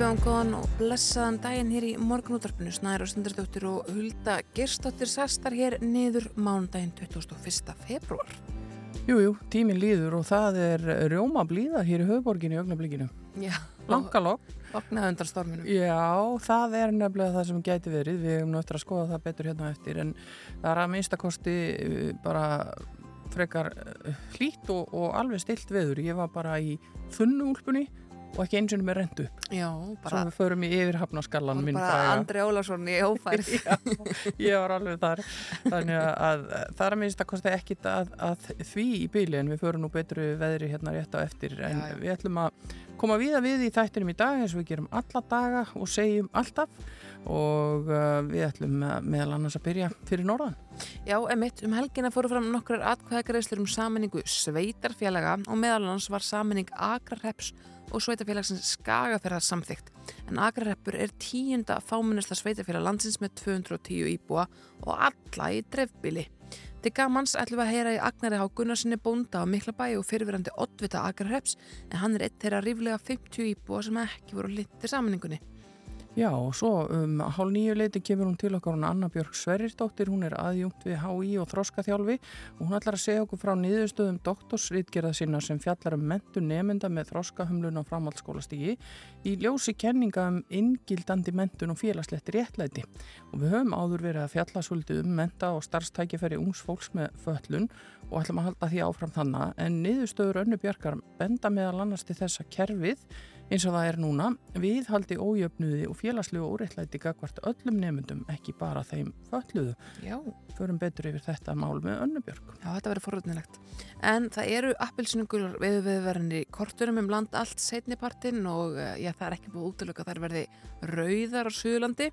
Ég bjóðum góðan og blessaðan daginn hér í morgunútvarpinu Snæður og Sundardóttir og Hulda Gerstóttir sastar hér niður mánudaginn 21. februar. Jújú, jú, tíminn líður og það er rjóma blíða hér í höfuborginu í augnablikinu. Já, Langalokk. Já, það er nefnilega það sem gæti verið. Við hefum náttúrulega að skoða það betur hérna eftir en það er að minnstakosti uh, bara frekar uh, hlýtt og, og alveg stilt veður. Ég var bara í þunnu úlpunni og ekki eins og með rendu. Svo við förum í yfirhafnaskallan minn bara. Andri Ólarsson í ófærð. Ég var alveg þar þannig að, að það er að minnst að kosti ekkit að, að því í bíli en við förum nú betru veðri hérna rétt á eftir en Já, já. við ætlum að koma viða við í þættinum í dag eins og við gerum alla daga og segjum alltaf og uh, við ætlum meðal annars að byrja fyrir norðan Já, emitt, um helgina fóru fram nokkrar atkvæðagreislur um saminningu sveitarfélaga og meðal annars var saminning Akrareps og sveitarfélagsins Skagaferðar samþygt. En Akrareppur er tíunda fáminnesta sveitarfélag landsins með 210 íbúa og alla í drefbili. Til gamans ætlum við að heyra í Agnari Há Gunnarsinni bónda á Miklabæi og fyrirverandi oddvita Akrareps en hann er eitt þeirra ríflega 50 íbúa sem ekki voru lindir saminningunni. Já og svo um hálf nýju leiti kemur hún til okkar hún Anna Björg Sverrirdóttir, hún er aðjungt við HÍ og þroskaþjálfi og hún ætlar að segja okkur frá niðurstöðum doktorsritgerða sinna sem fjallar um mentu nemynda með þroskahumlun á framhaldsskólastígi í ljósi kenninga um inngildandi mentun og félagslegt réttlæti. Og við höfum áður verið að fjalla svolítið um menta og starfstækifæri ungs fólks með föllun og ætlum að halda því áfram þannig. En niðurstöður önnu björgar benda meðal annars til þessa kerfið eins og það er núna, viðhaldi ójöfnuði og félagslegu óreittlæti gagvart öllum nefndum, ekki bara þeim fölluðu. Já. Förum betur yfir þetta mál með önnubjörg. Já, þetta verður forröðnilegt. En það eru appilsynungur við viðverðinni korturum um land allt setnipartinn og eh, já, það er ekki búið útlöka þar verði rauðar á Suðurlandi.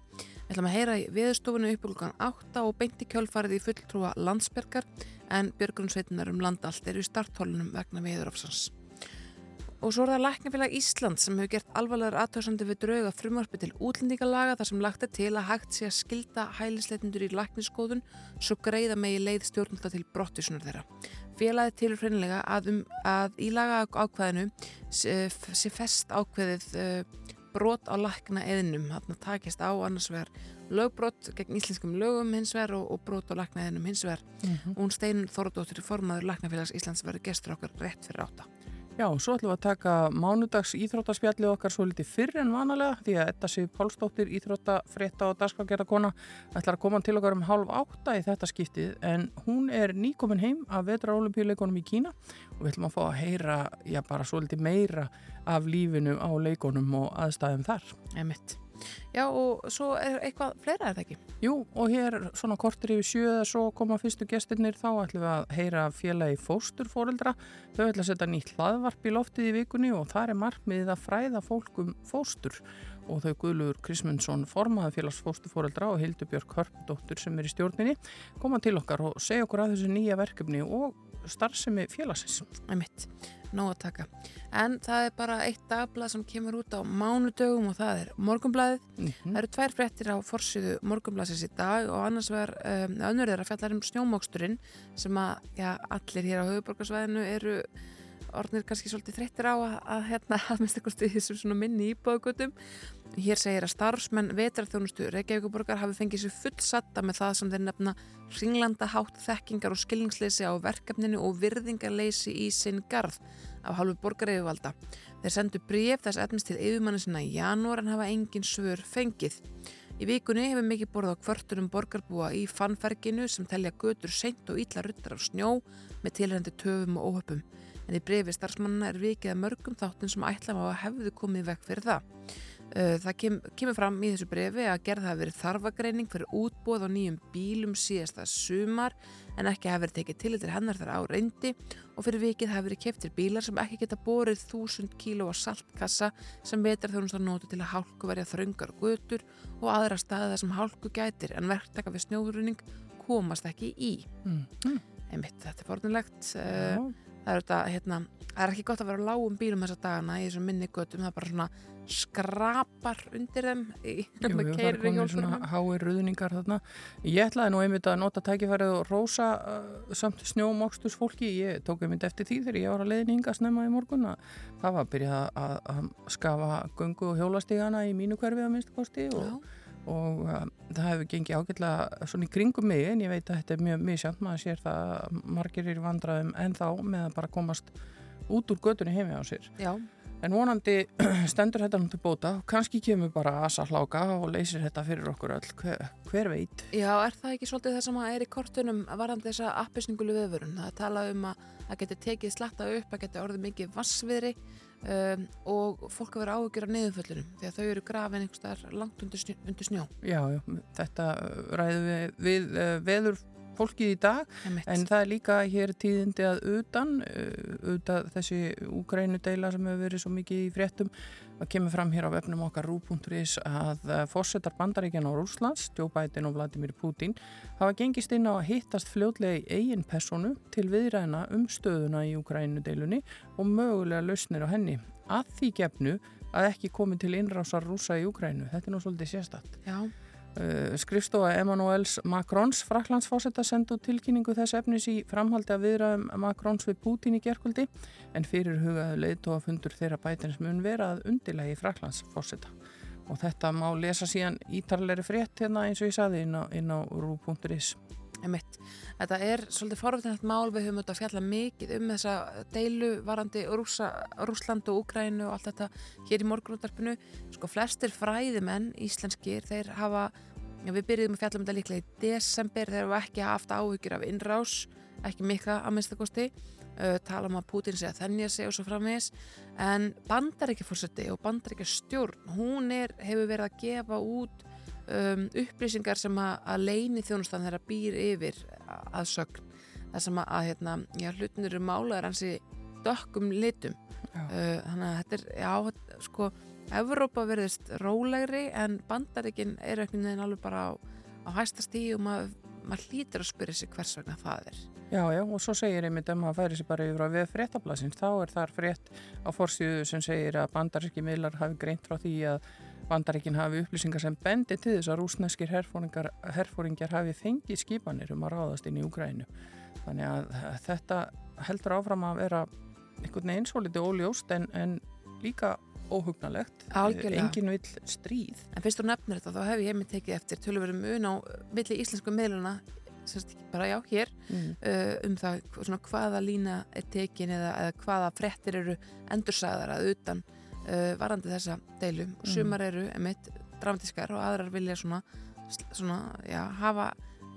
Við ætlum að heyra í viðstofunni upp klukkan 8 og beinti kjölfarið í fulltrúa landsbergar en björgunsveitinar um land allt eru í starthólunum vegna viðurofsans. Og svo er það Læknafélag Ísland sem hefur gert alvarlegar aðtöðsandi við drauga frumvarpi til útlendingalaga þar sem lagt er til að hægt sé að skilda hælisleitundur í lækniskóðun svo greiða megi leið stjórnulta til brottisuna þeirra. Félagið tilur hreinlega að, um, að í laga ákveðinu sé, sé fest ákveðið uh, brot á lækna eðinum. Þarna takist á annars vegar lögbrot gegn íslenskum lögum hins vegar og, og brot á lækna eðinum hins vegar. Mm -hmm. Hún Steinun Þorðdóttir formaður Læknafélags Íslands verður gestur okkar rétt fyrir átta. Já, svo ætlum við að taka mánudags íþróttaspjallið okkar svo litið fyrr en vanalega því að þetta sé Pálsdóttir íþróttafrétta og dagskargerðarkona ætlar að koma til okkar um hálf átta í þetta skiptið en hún er nýkomin heim af vetraolimpíuleikonum í Kína og við ætlum að fá að heyra, já bara svo litið meira af lífinu á leikonum og aðstæðum þar. Emitt. Já og svo er eitthvað fleira er það ekki? Jú og hér svona kortir yfir sjö eða svo koma fyrstu gestirnir þá ætlum við að heyra félagi fósturfóreldra. Þau ætla að setja nýtt hlaðvarp í loftið í vikunni og það er markmiðið að fræða fólk um fóstur og þau Guðlur Krismundsson formaði félags fósturfóreldra og Hildur Björk Hörpdóttur sem er í stjórninni koma til okkar og segja okkur að þessu nýja verkefni og starfsemi félagsins. Emitt, nóg að taka. En það er bara eitt dagblað sem kemur út á mánudögum og það er morgumblaðið. Mm Það eru tvær fréttir á forsiðu morgumblaðsins í dag og annars vegar um, önnur er að fjalla um snjómóksturinn sem að já, allir hér á höfuborgarsvæðinu eru orðnir kannski svolítið þreyttir á að, að hérna að minnst eitthvað stuði þessum svona minni íbúðagutum. Hér segir að starfsmenn vetarþjónustu Reykjavíkuborgar hafi fengið sér fullsatta með það sem þeir nefna ringlanda hátt þekkingar og skilningsleysi á verkefninu og virðingarleysi í sinn garð af hálfu borgareifuvalda. Þeir sendu bref þess etnist til yfirmanni sinna í janúar en hafa engin svör fengið. Í vikunni hefur mikið borð á kvörtunum borgarbúa í fannferginu sem telja götur seint og ítla ruttar af snjó með tilhændi töfum og óhöpum. En í brefi starfsmannina er vikið að mörgum þáttum sem ætla að hefðu komið vekk fyrir það. Það kem, kemur fram í þessu brefi að gerða hafi verið þarfagreining fyrir útbóð á nýjum bílum síðasta sumar en ekki hafi verið tekið til til hennar þar á reyndi og fyrir vikið hafi verið keftir bílar sem ekki geta borið þúsund kíló á saltkassa sem vetar þjónust að nota til að hálku verja þröngar gutur og aðra staði þar sem hálku gætir en verktaka við snjóðurunning komast ekki í. Mm. Einmitt, þetta er fornilegt uh, Já. Það er þetta, hérna það er ekki gott að vera lágum bílum þessa dagana í þessum minni göttum, það er bara svona skrapar undir þeim í, Jú, jú, það er keyrir í komin hjólbörunum. svona hái ruðningar þarna. Ég ætlaði nú einmitt að nota tækifærið og rósa uh, samt snjómokstus fólki. Ég tók einmitt eftir því þegar ég var að leiðninga snemma í morgun að það var að byrja að, að skafa göngu og hjólastígana í mínu hverfi að minnst kosti og, Já, og uh, það hefur gengið ágætlega svona í kringum mig en ég veit að þetta er mjög misjönd maður sér það að margir er í vandraðum en þá með að bara komast út úr götunni heimi á sér. já, En vonandi stendur þetta til bóta, kannski kemur bara asa hláka og leysir þetta fyrir okkur öll, hver, hver veit. já, er það ekki svolítið það sem að er í kortunum varandi þessa appisningulu viðvörun það talað um að það geti tekið slatta upp að geti orðið mikið vassviðri um, og fólk að vera áhugjur af niðurföllunum því að þau eru grafin einhvers staðar langt undir snjó, undir snjó. Já, já, þetta ræðum við, við uh, veður fólkið í dag, Einmitt. en það er líka hér tíðindi að utan, uh, utan þessi úgrænu deila sem hefur verið svo mikið í fréttum, það kemur fram hér á vefnum okkar rú.is að uh, fórsetar bandaríkjan á Rúslands, Joe Biden og Vladimir Putin, hafa gengist inn á að hittast fljótlega í eigin personu til viðræðina um stöðuna í úgrænu deilunni og mögulega lausnir á henni. Að því gefnu að ekki komi til innrásar rúsa í Úgrænu. Þetta er nú svolítið sérstatt. Já, Uh, skrifstofa Emmanuels Macrons Fraklandsfósetta sendu tilkynningu þess efnis í framhaldi að viðraðum Macrons við Putin í gerkvöldi en fyrir hugaðu leiðtóa fundur þeirra bætins mun vera að undilegi Fraklandsfósetta og þetta má lesa síðan ítarleiri frétt hérna eins og ég saði inn á, á rú.is Einmitt. Þetta er svolítið forvitinætt mál við höfum auðvitað að fjalla mikið um þessa deilu varandi Rússa, Rússland og Úkrænu og allt þetta hér í morgunúttarpinu. Sko flestir fræðimenn íslenskir, þeir hafa, við byrjuðum að fjalla um þetta líklega í desember, þeir hafa ekki haft áhyggjur af innrás, ekki mikla að minnstakosti, uh, tala um að Putin sé að þennja sig og svo framvegis, en bandaríkjafórseti og bandaríkjastjórn, hún er, hefur verið að gefa út um, upplýsingar sem að, að leini þjónustan þeirra býr yfir að sögn. Það sem að, að hérna, já, hlutin eru málaður hansi dökkum litum. Uh, þannig að þetta er, já, sko Evrópa verðist rólegri en bandaríkin er ekkert neginn alveg bara á, á hæsta stíð og maður mað hlýtur að spyrja sig hvers vegna það er. Já, já, og svo segir einmitt ef maður færi sér bara yfir á við fréttablasins, þá er þar frétt á forsýðu sem segir að bandaríski miðlar hafi greint frá því að bandaríkin hafi upplýsingar sem bendi til þess að rúsneskir herfóringar, hafi fengið skipanir um að ráðast inn í Úgrænu. Þannig að þetta heldur áfram að vera einhvern veginn svo litið óljóst en, en líka óhugnalegt. Algjörlega. Engin vill stríð. En fyrst þú nefnir þetta, þá hef ég einmitt tekið eftir tölurverum mun á milli íslensku ekki bara já, hér Mm. uh, um það svona, hvaða lína er tekin eða, eða hvaða frettir eru endursæðar að utan uh, varandi þessa deilu og Mm. sumar eru emitt dramatískar og aðrar vilja svona, svona já, hafa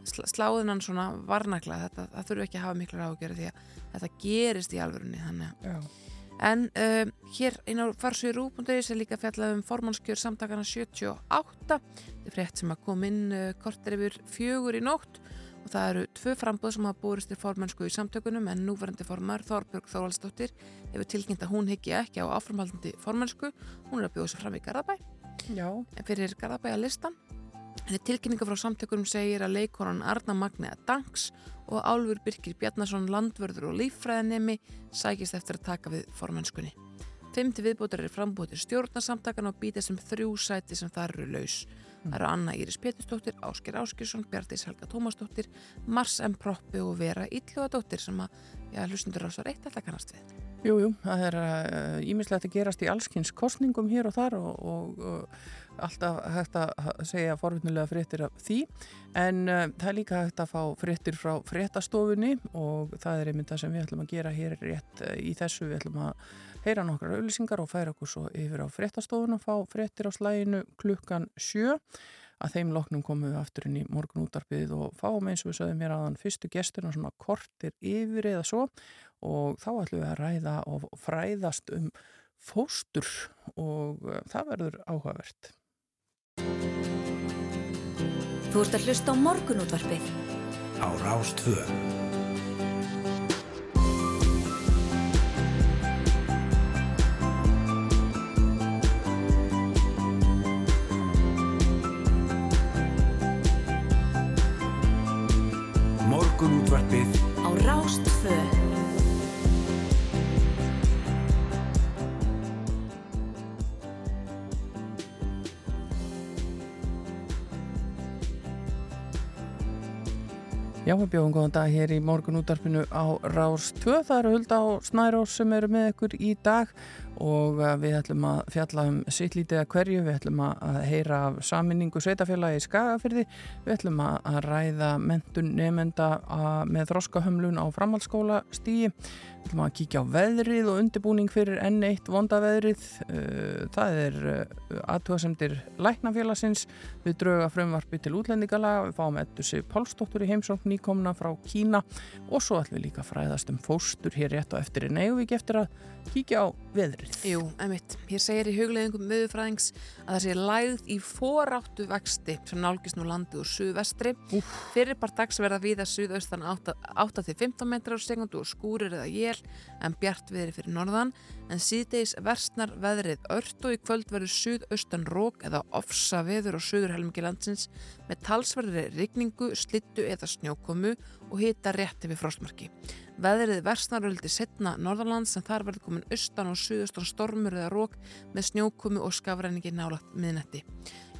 sl sláðunan svona varnakla þetta, það þurfu ekki að hafa miklu ágjörði því að þetta gerist í alvörunni þannig að. En um, hér inn á farsviðrú.is er líka fjallað um formannskjör samtakana 78. Þetta er frétt sem að kom inn uh, kortir yfir fjögur í nótt og það eru tvö frambóð sem hafa búist til formannsku í samtökunum en núverandi formar Þorbjörg Þórvaldsdóttir hefur tilkynnt að hún higgi ekki á áframhaldandi formannsku. Hún er að bjóða sér fram í Garðabæ Já. en fyrir Garðabæja listan. En tilkynninga frá samtökunum segir að leikonan Arna Magniða Danks og Álfur Birkir Bjarnason landvörður og líffræðinemi sækist eftir að taka við formennskunni. Femti viðbútar er frambúið til stjórnarsamtakana og býta sem þrjú sæti sem þar eru laus. Það eru Anna Íris Pétursdóttir, Ásker Áskjörsson, Bjartis Helga Tómasdóttir, Mars M. Proppi og Vera Ítlugadóttir sem að, já, hlustundur á svo reitt alltaf kannast við. Jú, jú, það er ímislegt að gerast í allskins kostningum hér og þar og, og, og alltaf hægt að segja forvitnulega fréttir af því en uh, það er líka hægt að fá fréttir frá fréttastofunni og það er einmitt það sem við ætlum að gera hér rétt uh, í þessu, við ætlum að heyra nokkrar auðlýsingar og færa okkur svo yfir á fréttastofun og fá fréttir á slæginu klukkan sjö að þeim loknum komum við aftur inn í morgun útarpið og fáum eins og við sögum mér aðan fyrstu gesturna svona kortir yfir eða svo og þá ætlum við að ræða og fræðast um fóstur og uh, það verður áhugavert. Þú ert að hlusta á morgunútvarpið. á Rástvö. Morgunútvarpið á Rástföð. Já, við bjóðum góðan dag hér í morgun útarpinu á Rás 2. Það eru Hulda og Snærós sem eru með ykkur í dag og uh, við ætlum að fjalla um sittlítið að hverju, við ætlum að heyra af saminningu sveitafélagi í Skagafyrði, við ætlum að ræða mentun nefnenda með þroskahömlun á framhaldsskóla stíi, við ætlum að kíkja á veðrið og undirbúning fyrir N1 vondaveðrið, uh, það er uh, aðtúasemdir læknafélagsins, við drauga frumvarfi til útlendingala, við fáum ettusi Pálsdóttur í heimsókn nýkomna frá Kína og svo ætlum við líka fræðast um fóstur hér rétt og eftir en eigum við ekki eftir að kíkja á veðrið. Jú, emitt. Hér segir í hugleðingum möðufræðings að það sé lægð í foráttu vexti sem nálgist nú landið úr suðvestri. Fyrirpart dags verða við að suðaustan 8-15 metrar á segundu og skúrir eða jél en bjart veðri fyrir norðan en síðdeis versnar veðrið ört og í kvöld verður suðaustan rók eða ofsa veður á suðurhelmingi landsins með talsverðri rigningu, slittu eða snjókomu og hita rétti við frostmarki. Veðrið versnaröldi setna Norðalands en þar verður komin austan og suðustan stormur eða rók með snjókumi og skafræningi nálagt miðnetti.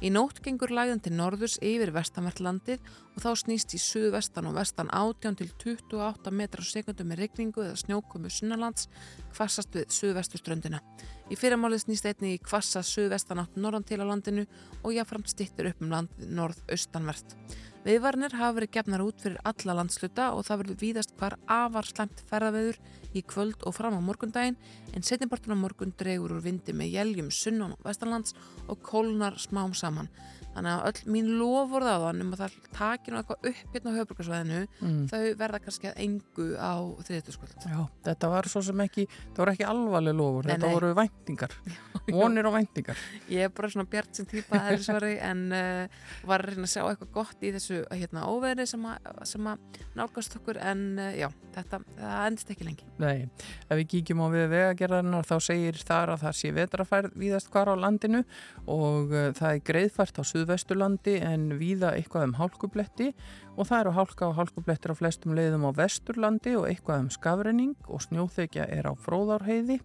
Í nótt gengur læðan til norðurs yfir vestanvertlandið og þá snýst í suðvestan og vestan 18 til 28 metrar á sekundu með regningu eða snjókomu sunnalands kvassast við suðvestuströndina. Í fyrramálið snýst einni í kvassa suðvestan átt norðan til á landinu og jáframt stittur upp um landið norð-austanvert. Viðvarnir hafa verið gefnar út fyrir alla landsluta og það verður víðast hvar afar slemt ferðaveður í kvöld og fram á morgundaginn en setjumpartun á morgun dregur úr vindi með jæljum sunnan og vestanlands og kólnar smám saman. Þannig að öll mín lofur það um að það takir eitthvað upp hérna á höfbrukarsvæðinu mm. þau verða kannski að engu á þriðtuskvöld. Já, þetta var svo sem ekki, það voru ekki alvarleg lofur, nei, þetta nei. voru væntingar, vonir og væntingar. Ég er bara svona bjart sem típa aðeinsvari en uh, var að reyna að sjá eitthvað gott í þessu hérna, óveðri sem að nálgast okkur en uh, já, þetta endist ekki lengi. Nei, ef við kíkjum á við vegagerðarnar þá segir þar að það sé vetrafærð víðast hvar á landinu og uh, það er greiðfært á suðvesturlandi en víða eitthvað um hálkubletti og það eru hálka og hálkublettir á flestum leiðum á vesturlandi og eitthvað um skafrenning og snjóþekja er á fróðárheiði.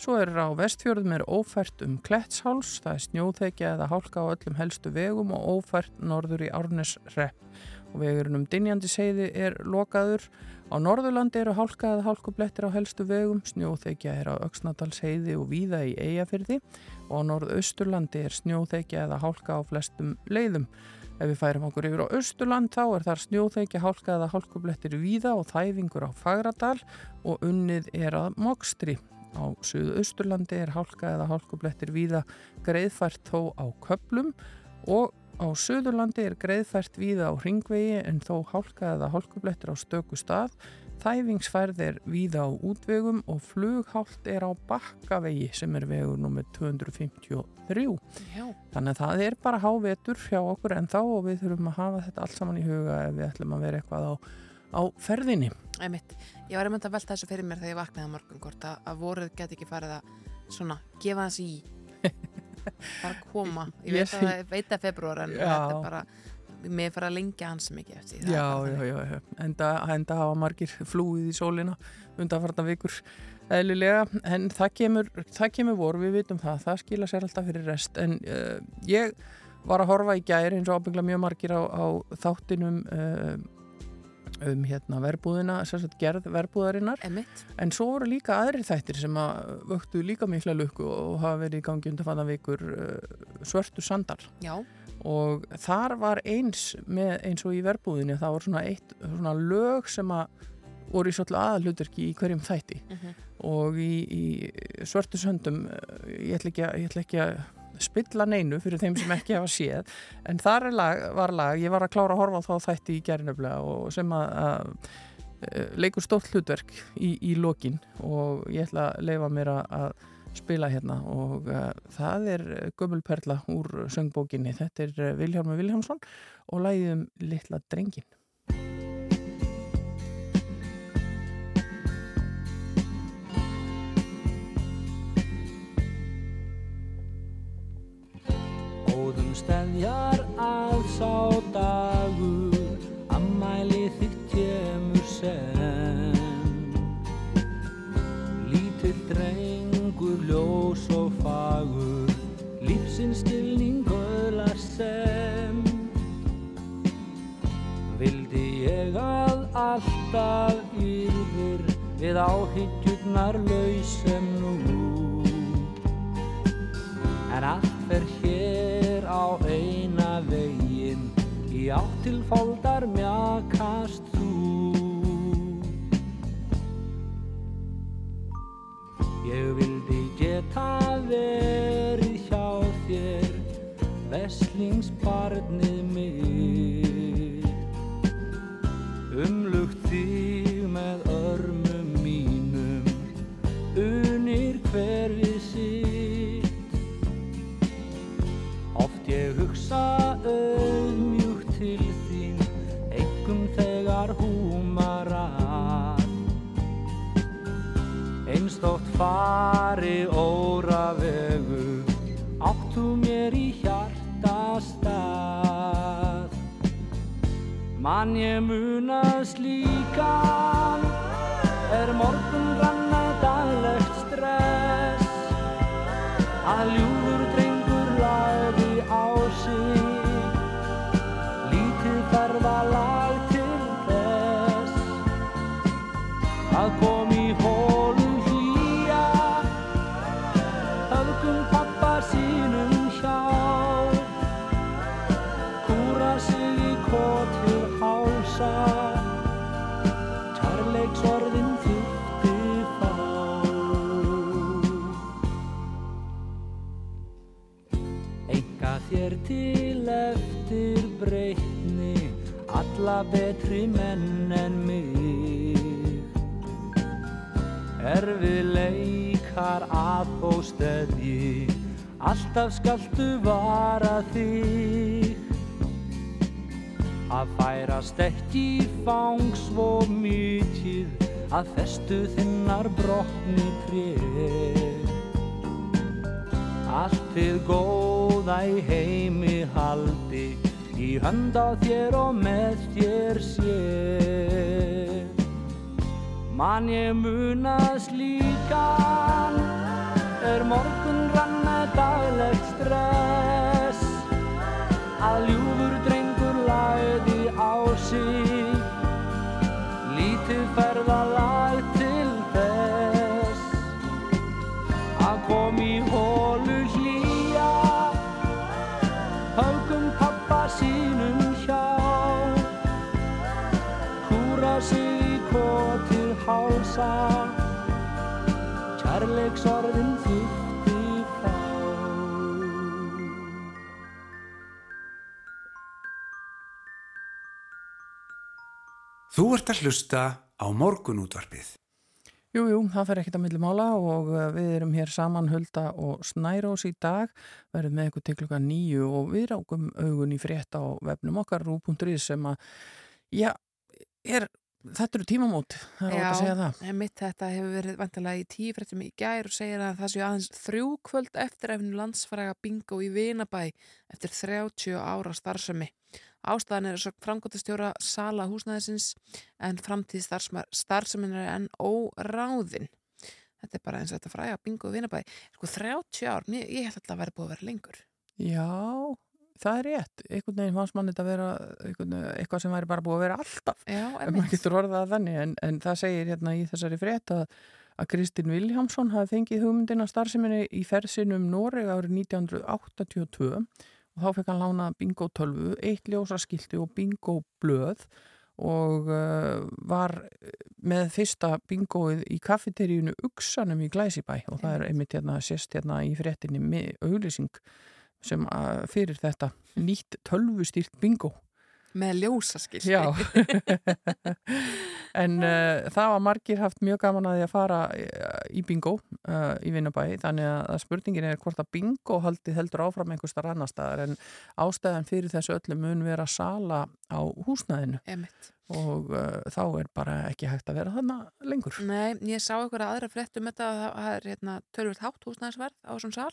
Svo er á vestfjörðum er ófært um klettsháls, það er snjóþekja eða hálka á öllum helstu vegum og ófært norður í Árnesrepp og vegurinn um Dinjandisheiði er lokaður. Á Norðurlandi eru hálka eða hálkublettir á helstu vegum, snjóþekja er á Öksnadalsheiði og víða í Eyjafyrði og á Norðausturlandi er snjóþekja eða hálka á flestum leiðum. Ef við færum okkur yfir á Östurland þá er þar snjóþekja hálka eða hálkublettir víða og þæfingur á Fagradal og unnið er að Mokstri. Á Suðu Östurlandi er hálka eða hálkublettir víða greiðfært þó á köplum og Á Suðurlandi er greiðfært víða á ringvegi en þó hálka eða hálkublettur á stöku stað. Þæfingsfærð er víða á útvegum og flughált er á bakkavegi sem er vegur nr. 253. Já. Þannig að það er bara hávetur hjá okkur en þá og við þurfum að hafa þetta allt saman í huga ef við ætlum að vera eitthvað á, á ferðinni. Æmitt. Ég var einmitt að velta þessu fyrir mér þegar ég vaknaði morgun hvort að, að voruð get ekki farið að svona gefa þessi í. Bara koma. Ég veit að það veit að februar en þetta er bara mér fara að lengja hans mikið eftir já, já, já, já, enda, enda hafa margir flúið í sólina undanfarta vikur eðlilega, en það kemur, það kemur voru, við vitum það, það skila sér alltaf fyrir rest, en uh, ég var að horfa í gæri eins og ábyggla mjög margir á, á þáttinum uh, um hérna verbúðina, sérstaklega gerð verbúðarinnar Emitt. en svo voru líka aðri þættir sem að vöktu líka mikla lukku og hafa verið í gangi undan fannan vikur uh, svörtu sandar Já. og þar var eins með eins og í verbúðinu það voru svona eitt svona lög sem að voru í svolítið aðalhuturki í hverjum þætti uh mhm. -huh. og í, í svörtu söndum uh, ég ætla ekki að, spilla neinu fyrir þeim sem ekki hafa séð. En þar lag, var lag, ég var að klára að horfa þá þætti í gerðinöfla og sem að, að eh, leikur stótt hlutverk í, í lokin og ég ætla að leifa mér að spila hérna og uh, það er Gömulperla úr söngbókinni þetta er eh, Vilhjálmur Viljámsson og læðum Littla drengin þjóðum stæðjar að sá dagur ammæli þitt kemur sem. Lítill drengur ljós og fagur lífsins stilning öðlar sem. Vildi ég að alltaf yfir við áhyggjurnar lausem nú. En allt fer hér á eina vegin í áttilfóldar mjakast þú. Ég vildi geta verið hjá þér Veslingsbarnið mitt. Umlugt þig með örmum mínum Unir hver hugsa auðmjúkt til þín Engum þegar húmar að. Einstótt fari óra vegu Áttu mér í hjarta stað Man ég munað slíkan Er morgun ranna daglegt stress. Að ljúfur Alla betri menn en mig. Erfið leikar að bósteðji Alltaf skaltu vara þig. Að færast ekki fang svo mikið Að festu þinnar brotni tré. Allt þið góða í heimi haldi Í hönd á þér og með þér sé. Man ég munað slíkan Er morgun ranna daglegt stress. Að ljúfur drengur lagði á sig Lítið ferðalag hálsa Kærleiksorðin þýtti fá Þú ert að hlusta á morgunútvarpið. Jú, jú, það fer ekkert að milli mála og uh, við erum hér saman Hulda og Snærós í dag, verðum með ykkur til klukka nýju og við rákum augun í frétt á vefnum okkar rú.is sem að, já, er, þetta eru tímamót, það er átt að segja það. Já, mitt þetta hefur verið vantilega í tífrættum í gær og segir að það séu aðeins þrjú kvöld eftir efnum landsfræga bingo í Vinabæ eftir 30 ára starfsemi. Ástæðan er svo framgóttastjóra Sala húsnæðisins en framtíð starfsemin er enn óráðin. Þetta er bara eins og þetta fræga bingo í Vinabæ. Sko 30 ár, mér- ég held alltaf að vera búið að vera lengur. Já, það er rétt, einhvern veginn fannst mann þetta vera einhvern, eitthvað sem væri bara búið að vera alltaf. Já, ef maður getur orðað þannig en, en það segir hérna í þessari frétt að, að Kristinn Viljámsson hafi fengið hugmyndina starfseminni í ferðsinum Noreg árið 1982 og þá fekk hann lána bingo 12, eitt ljósaskilti og bingo blöð og uh, var með fyrsta bingoið í kaffeteríunu Uksanum í Glæsibæ og það er einmitt. hérna sérst hérna í fréttinni með auglýsing sem fyrir þetta nýtt tölvustýrt bingo. Með ljósaskilti. Já, en uh, það var margir haft mjög gaman að því að fara uh, í bingo uh, í Vinnabæi, þannig að, spurningin er hvort að bingo haldi heldur áfram einhver starf annar staðar. En ástæðan fyrir þessu öllu mun vera sala á húsnæðinu. Emitt. Og uh, þá er bara ekki hægt að vera þannig lengur. Nei, ég sá eitthvað aðra frétt um þetta að það er hérna, tölvöld hátt húsnæðisverð á þessum sal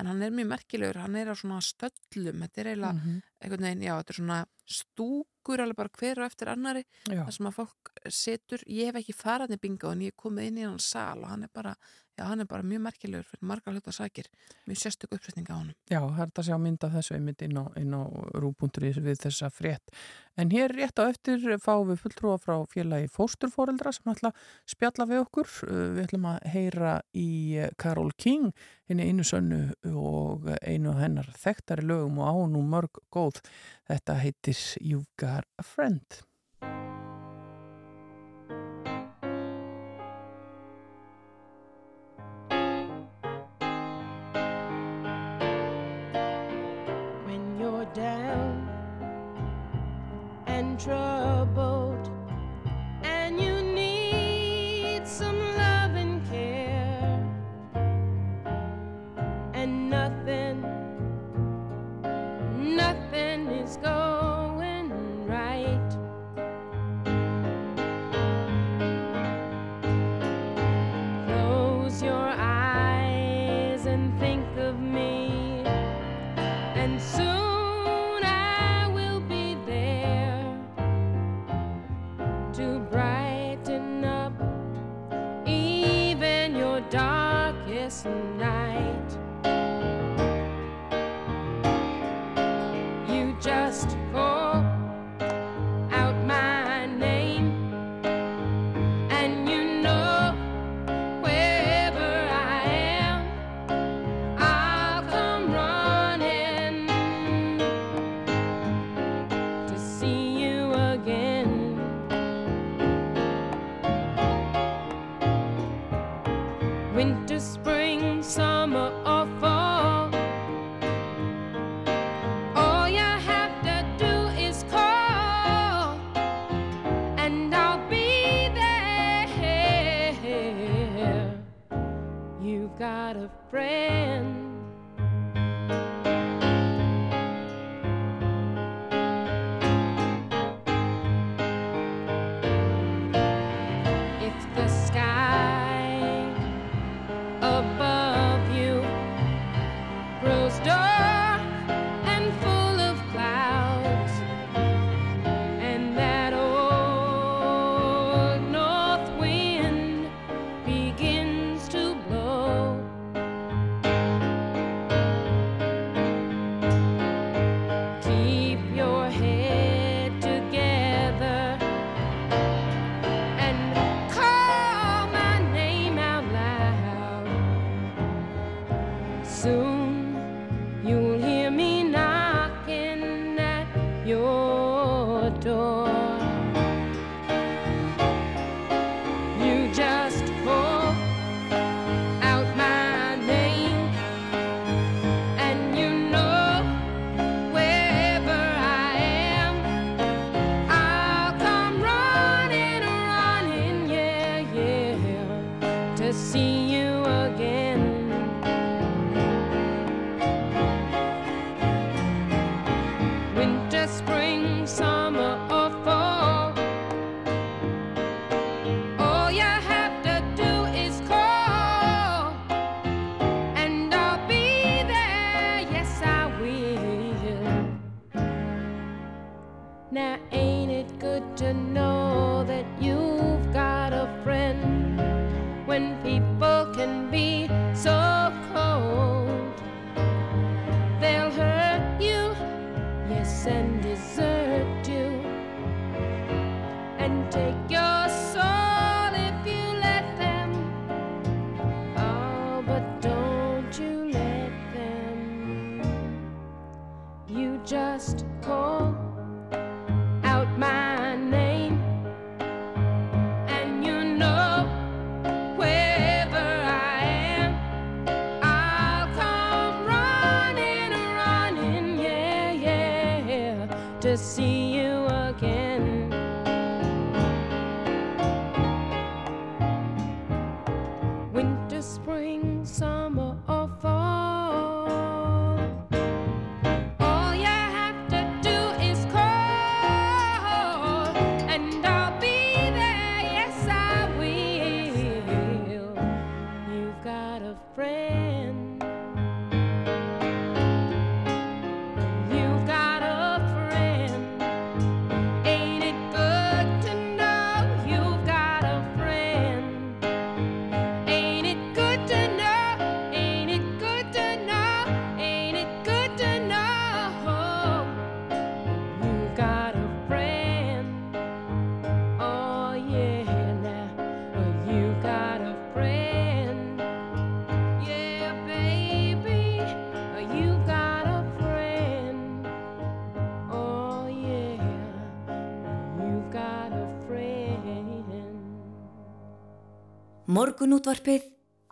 en hann er mjög merkilegur, hann er á svona stöllum, þetta er eiginlega Mhm. einhvern veginn, já, þetta er svona stúkur alveg bara hver og eftir annari Já. þar sem að fólk setur, ég hef ekki farað í bingo en ég er komið inn í hann sal og hann er bara já, hann er bara mjög merkilegur fyrir margar hluta sækir. Mjög sérstök uppsetninga á hann Já, það er að sjá mynda þessu einmitt inn á, á rúbúndur við þessa frétt. En hér rétt á eftir fáum við fulltrúa frá félagi fósturforeldra sem ætla að spjalla við okkur. Uh, við ætlum að heyra í eh, Karol King henni einu sönnu og einu hennar þekktari lögum og án og mörg góð. Þetta heitir You've Got a Friend. Morgunútvarpið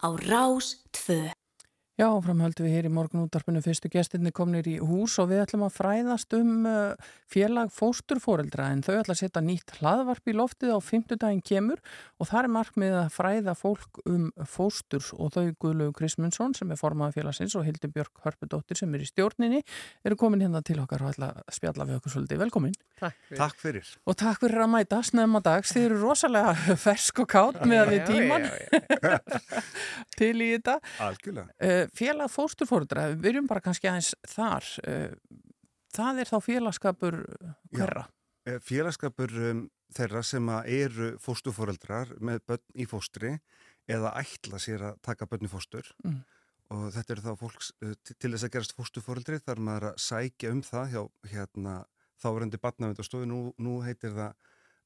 á Rás 2. Já, framhaldum við hér í morgunúttarpinu fyrstu gestinni komnir í hús og við ætlum að fræðast um uh, félag fósturfóreldra en þau ætla að setja nýtt hlaðvarp í loftið á fymtudaginn kemur og það er markmið að fræða fólk um fósturs og þau Guðlegu Krismundsson sem er formað félagsins og Hildur Björk Hörpudóttir sem er í stjórninni eru komin hérna til okkar og ætla að spjalla við okkur svolítið. Velkomin. Takk fyrir. Takk fyrir. Og takk fyrir að mæta snemma dags. Þið eru rosalega fersk og kátt með félag fósturfóruðra, við byrjum bara kannski aðeins þar. Uh, það er þá félagskapur hverra? Já, félagskapur um, þeirra sem eru fóstufóreldrar með börn í fóstri eða ætla sér að taka börn í fóstur Mm. og þetta eru þá fólks til til þess að gerast fóstufóreldri þar maður að sækja um það hjá hérna þáverendi barnavendastofu, nú, nú heitir það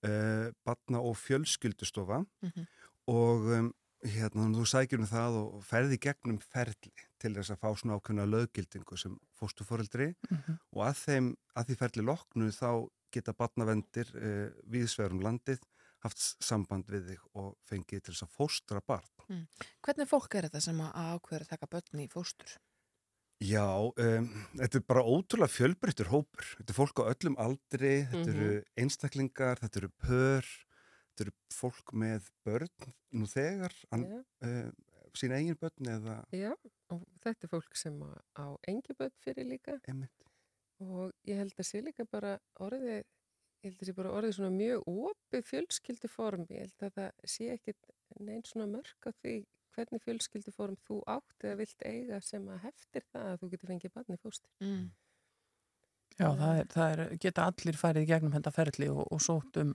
uh, barna- og fjölskyldustofa Mhm. og um, hérna þú sækjur um það og ferði gegnum ferli til þess að fá svona ákveðna löggildingu sem fóstufóreldri Mhm. og að, þeim, að því ferli loknu þá geta barnavendir uh, viðsverum landið haft samband við þig og fengið til þess að fóstra barn. Hvernig fólk er þetta sem að ákveður að taka börn í fóstur? Já, um, þetta er bara ótrúlega fjölbreyttur hópur. Þetta er fólk á öllum aldri, þetta eru einstaklingar, þetta eru pör, þetta eru fólk með börn nú þegar, an, Já. uh, sína eigin börn eða Já, og þetta er fólk sem á, á engi börn fyrir líka emitt. og ég held að sé líka bara orðið, ég held að sé bara orðið svona mjög opið fjölskylduform, ég held að það sé ekkit neinn svona mörg á því hvernig fjölskylduform þú átt eða vilt eiga sem að heftir það að þú getur fengið barni fóstur. Mm. Já, það, er, það er, geta allir færið gegnum þetta ferli og, og sótt um.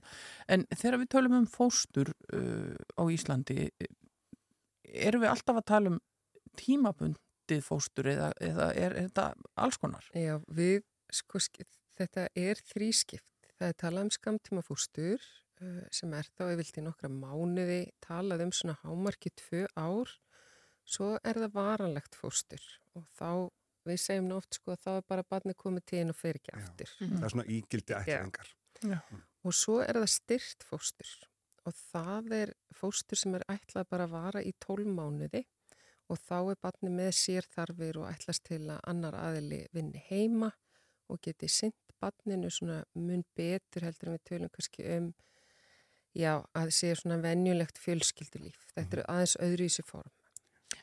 En þegar við tölum um fóstur uh, á Íslandi, erum við alltaf að tala um tímabundið fóstur eða, eða er, er þetta alls konar? Já, við, sko, sk- þetta er þrískipt. Það er talað um skamtíma fóstur uh, sem er þá yfirlt í nokkra mánuði, talað um svona hámarki tvö ár, svo er það varanlegt fóstur og þá, við segjum nú oft sko að þá er bara barni komið til inn og fer ekki aftur. Það er svona ígildi ætlingar. Og svo er það styrt fóstur og það er fóstur sem er ætlað bara að vara í tólmánuði og þá er barni með sér þarfir og ætlast til að annar aðili vinni heima og geti sint barninu svona mun betur heldur en við tölum kannski um já, að það sé svona venjulegt fjölskyldulíf. Þetta eru aðeins öðru í sér form.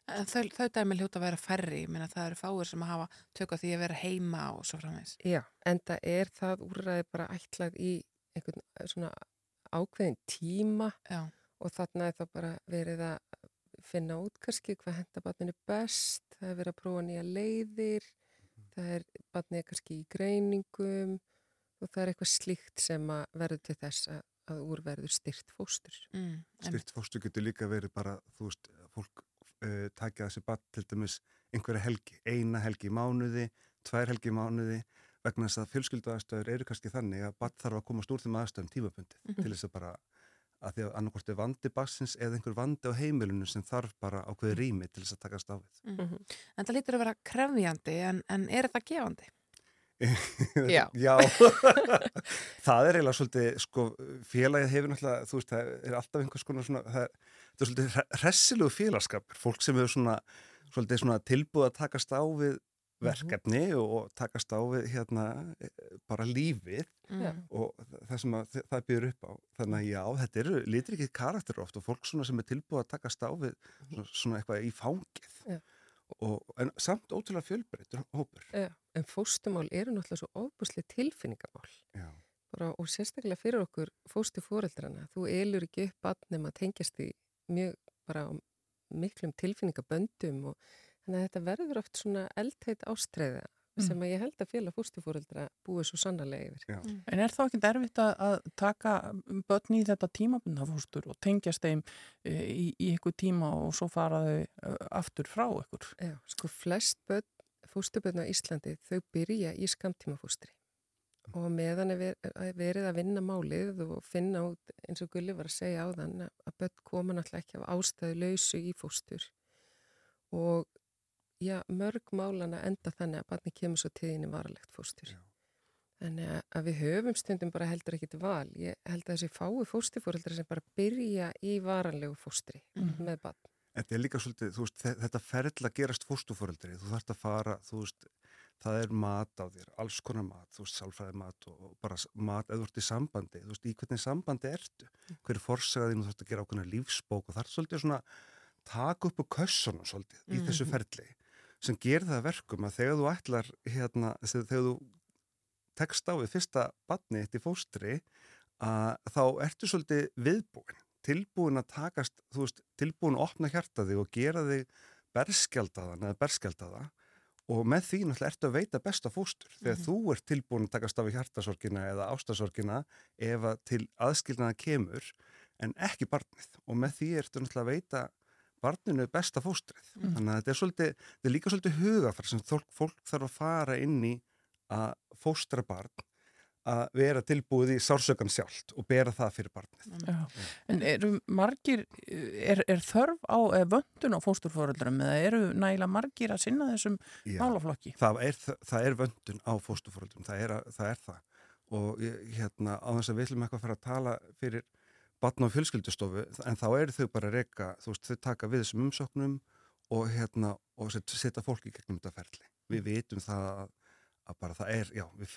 En Þau, þau dæmi hljóta að vera færri, ég meina það eru fáir sem að hafa tökka því að vera heima og svo framvegs. Já, en það er það úrræði bara ætlað í einhvern svona ákveðin tíma Já, og þarna er það bara verið að finna út kannski hvað henda barninu best, það er verið að prófa nýja leiðir, það er barnið kannski í greiningum og það er eitthvað slíkt sem að verður til þess að, að úrverður styrt fóstur. mm. Styrt fóstu getur líka verið bara, þú veist, fólk uh, takja þessi barn til dæmis einhverja helgi, eina helgi í mánuði, tvær helgi í mánuði, vegna þess að fjölskyldu aðstöður eru kannski þannig að barn þarf að komast úr þeim aðstöðum tímabundið til þess að bara, að því að annarkort er vandi bassins eða einhver vandi á heimilinu sem þarf bara ákveði rými til þess að takast á við. Mm. En það lítur að vera krefjandi, en, en er þetta gefandi? Já. Já. það er eiginlega svolítið, sko, félagið hefur náttúrulega, þú veist, það er alltaf einhvers konar svona, það er, það er svolítið hressilegu félagskapur, fólk sem hefur svona, svona tilbúið að takast á við verkefni og, og takast á við hérna eh, bara lífið. Mm. og það sem að, það byrður upp á. Þannig að já, þetta eru litrikið karakter oft og fólk svona sem er tilbúið að takast á við svona, svona eitthvað í fangið. Já. Og, en samt ótrúlega fjölbreytur hópur. En fóstumál eru náttúrulega svo ofbúslega tilfinningamál. Bara, og sérstaklega fyrir okkur fóstu fóreldrana. Þú elur ekki upp nema að tengjast í mjög bara miklum tilfinningaböndum og þannig að þetta verður oft svona eldheit ástreiða sem að ég held að félag fóstufóreldra búið svo sannarlega yfir. Já. En er þá ekki derfitt að, að taka börn í þetta tímabundafóstur og tengjast þeim e, í, í ykkur tíma og svo fara þau e, aftur frá ykkur? Já, sko flest börn, fóstubörn á Íslandi þau byrja í skamtímafóstri og meðan er ver- er verið að vinna málið og finna út eins og Gulli var að segja á þann að börn koma náttúrulega ekki af ástæðu lausu í fóstur og já, mörg málana enda þannig að barni kemur svo tíðinni varalegt fóstur. Já. Þannig að- við höfum stundum bara heldur ekkit val. Ég held að þessi fái fóstifóreldrar sem bara byrja í varanlegu fóstri með bann. Þetta er líka svolítið, þú veist, þe- þetta ferðla gerast fóstufóreldri, þú þarfst að fara, þú veist, það er mat á þér, alls konar mat, þú veist, sálfræði mat og og bara mat eða þú ert í sambandi, þú veist, í hvernig sambandi ertu, hver er forsaga þín og þú þarfst að gera ákveðna lífsbók og það er svolítið svona, taka upp úr kössunum svolítið í þessu ferli sem gerir það að verkum að þegar þú ætlar, hérna, þegar þú tekst á við fyrsta batni eitt í fóstri, að þá ertu svolítið viðbúin tilbúin að takast, veist, tilbúin að opna hjarta þig og gera þig berskjaldaðan eða berskjaldaða og með því náttúrulega ertu að veita besta fóstur. Þegar þú ert tilbúin að takast á við hjartasorgina eða ástasorgina ef að til aðskilnaða kemur en ekki barnið. Og með því ertu náttúrulega að veita barninu besta fóstrið þannig að þetta er svolítið, þetta er líka svolítið hugafar sem fólk, fólk þarf að fara inn í að fóstra barn að vera tilbúið í sársökan sjálft og bera það fyrir barnið Já. En eru margir, er, er þörf á vöndun á fósturfóreldrum eða eru nægilega margir að sinna þessum Já. málaflokki? það er, það er vöndun á fóstufóröldum, það, er- það er það og hérna á þess að við ætlum eitthvað að fara að tala fyrir batna og fjölskyldustofu en þá eru þau bara að reyka, þú veist, þau taka við þessum umsóknum og hérna og set- setja fólk í gegnum þetta ferli við vitum það að, að bara það er, já, við,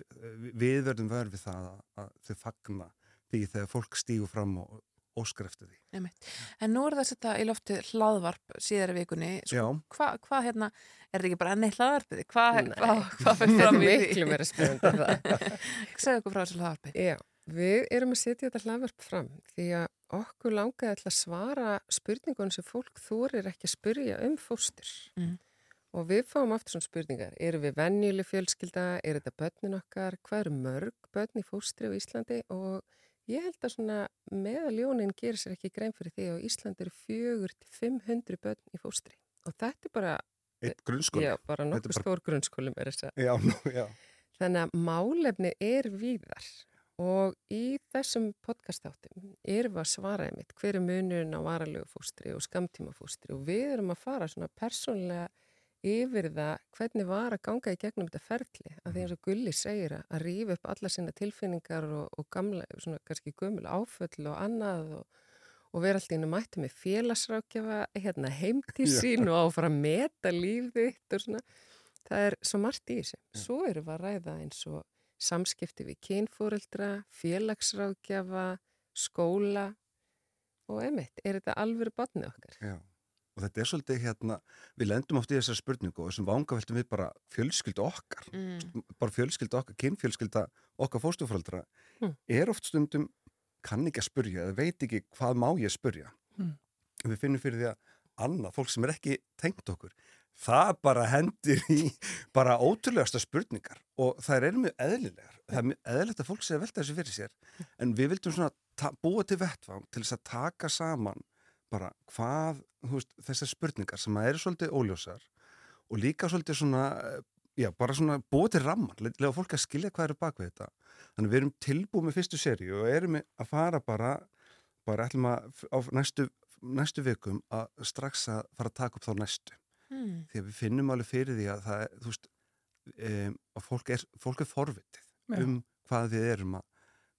við verðum verð við það að, að þau fagna því þegar fólk stígur fram og óskar eftir því. Einmitt. En nú er það að setja í loftið hlaðvarp síðar í vikunni. Já. Sko, hvað hva, hérna, er þetta ekki bara enni hlaðvarpið? Hvað hva, hva fyrir Þetta fram er í því? miklu meira spennandi en það. Segðu okkur frá þessu hlaðvarpið. Já, við erum að setja þetta hlaðvarp fram því að okkur langaði að svara spurningunum sem fólk þorir ekki að spurja um fóstur. Mhm. Og við fáum aftur svona spurningar. Eru við venjuleg fjölskylda? Er þetta börnin okkar? Hvað eru mörg börn í fóstri á Íslandi? Og ég held að svona meðaljónin gerir sér ekki grein fyrir því að Íslandi eru fjögur til 500 börn í fóstri. Og þetta er bara, Eitt grunnskóli. já, bara Þetta er nokkuð bara- stór grunnskóli með þess að Já, nú, já. Þannig að málefni er víðar og í þessum podcastáttum erum við að svara einmitt hver er munurinn á varalegu fóstri og skamtímafóstri og við erum að fara svona persónlega yfir það hvernig var að ganga í gegnum þetta ferli. Að því eins og Gulli segir að, rífa upp alla sína tilfinningar og, og gamla, svona kannski gömul áföll og annað og, og vera alltaf inn og mætti með félagsrákjafa hérna heim til Já. sín og áfara að meta líf þitt og svona. Það er svo margt í þessu. Svo erum við að ræða eins og samskipti við kynfóreldra, félagsrákjafa, skóla og emitt, er þetta alvöru barnið okkar? Já, og þetta er svolítið hérna, við lendum oft í þessar spurningu og þessum vangaveltum við bara fjölskyldu okkar, Mm. bara fjölskyldu okkar, kynfjölskylda okkar fóstufóreldra, Mm. er oft stundum, kann ekki að spurja eða veit ekki hvað má ég spurja. Mm. Við finnum fyrir því að annað, fólk sem er ekki tengt okkur, það bara hendir í bara ótrúlegasta spurningar og það eru mjög eðlilegar. Það er mjög eðlilegt að fólk sé að velta þessu fyrir sér en við vildum svona búa til vettvang til þess að taka saman bara hvað, veist, þessar spurningar sem að eru svolítið óljósar og líka svolítið svona, já, bara svona búa til ramman, lega fólk að skilja hvað eru bak við þetta. Þannig við erum tilbúið með fyrstu seríu og erum að fara bara, bara ætlum að á næstu, næstu vikum að strax að fara að taka upp þá næstu. Mm. Því að við finnum alveg fyrir því að það, er, þú veist, um, að fólk er, fólk er forvitið Já. um hvað við erum að,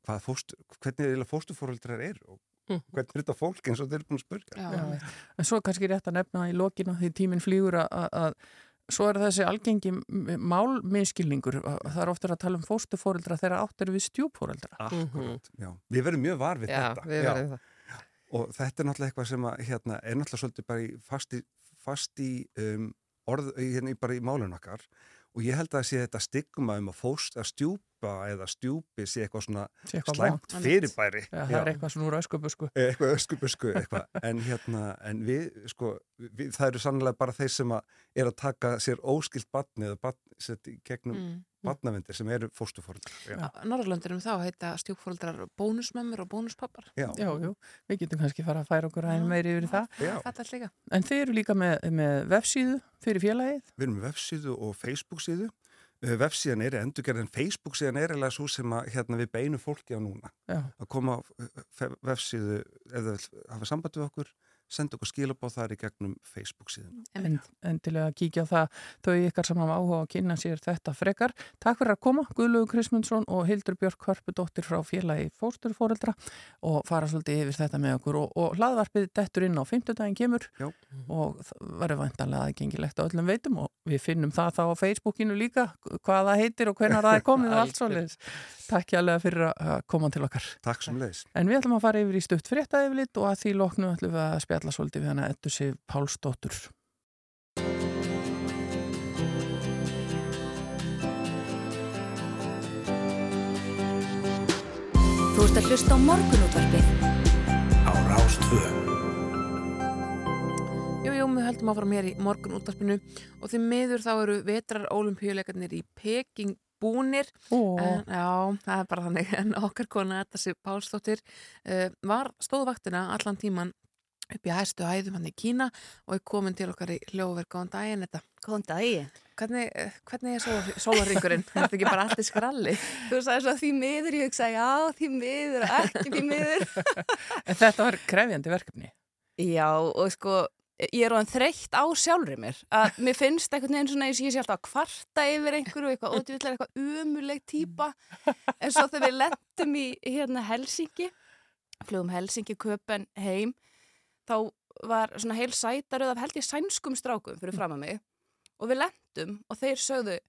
hvað fóstu, hvernig eiginlega fóstufóreldrar eru og Mm. hvernig er þetta fólk eins og þeir eru búin að spurja. Já, Já. einmitt. En svo er kannski rétt að nefna í lokinu því tíminn flýgur að, að, að svo er þessi algengi málminnskilningur. Það er ofta að tala um fóstufóreldra þegar átt eru við stjúpfóreldra. Akkurat, já. Við verðum mjög var við Já, þetta. við verðum það. Og þetta er náttúrulega eitthvað sem að, hérna, er náttúrulega svolítið bara í, fast í, fast í um, orð, hérna, bara í málun okkar. Og ég held að sé þetta stigma um að fóst að stjúpa eða stjúpi sé eitthvað svona eitthvað slæmt vont. fyrirbæri. Já, það er eitthvað svona úr öskubu sko. eitthvað öskubusku eitthvað en hérna, en við sko, við, það eru sannlega bara þeir sem að er að taka sér óskilt batni eða batni sett í gegnum mm. Mm. batnavendir sem eru fóstufórildar já. Á Norðurlöndurum þá heita stjúkfóreldrar bónusmömmur og bónuspappar. Já. Já, jú, við getum kannski fara að færa okkur aðeins meiri yfir það. Já. En þið eru líka með, með vefsíðu fyrir félagið. við erum með vefsíðu og Facebook síðu Eh, vefsíðan er endurgerð en Facebook síðan er eða svo sem að hérna, við beinum fólki á núna Já, að koma á eh, fe- vefsíðu eða hafa samband við okkur senda okkur skilabóð þar í gegnum Facebook síðan. En, endilega kíkja á það þau ykkar sem hafa áhuga að kynna sér þetta frekar. Takk fyrir að koma, Guðlaugur Krismundsson og Hildur Björk Hörpudóttir frá félagi Fórsturfóreldra og fara svolítið yfir þetta með okkur og, og hlaðvarpið dettur inn á 50 daginn kemur Já. og verður vantanlega aðgengilegt á öllum veitum og við finnum það þá á Facebookinu líka hvað það heitir og hvenar það er komið og allt svolítið. Takk hjá fyrir að koma til okkar. Takk sem leiðis. En við ætlum að spjalla svolítið við hana Ettu Sif Pálsdóttur. Þú ert að hlusta á morgunútvarpið á Rástvö. Jú, jú, við höldum áfram hér í morgun útvarpinu og því miður þá eru vetrar olimpíuleikarnir í Peking búnir. Ó, En, já, það er bara þannig. En okkar kona, þetta sé Pálsdóttir, uh, var stóðvaktina allan tíman upp í hæstu hæðum hann í Kína og er komin til okkar í hljóver. Góðan daginn þetta. Góðan daginn. Hvernig, eh, hvernig er sólar, sólarringurinn? er þetta ekki bara allt í skralli? Þú sagði svo því miður, ég hugsaði já, því miður, ekki því miður. en þetta var krefjandi verkefni. já, og sko, ég er orðin þreytt á sjálfri mér. Að mér finnst einhvern veginn svona eins og ég sé alltaf að kvarta yfir einhverju, eitthvað ódvíðlega, eitthvað umuleg típa. En svo þegar við lendum í hérna Helsingi, flugum Helsingi köpen heim, þá var svona heil sætaröð af held ég sænskum strákum fyrir fram að mig og við lendum og þeir sögðu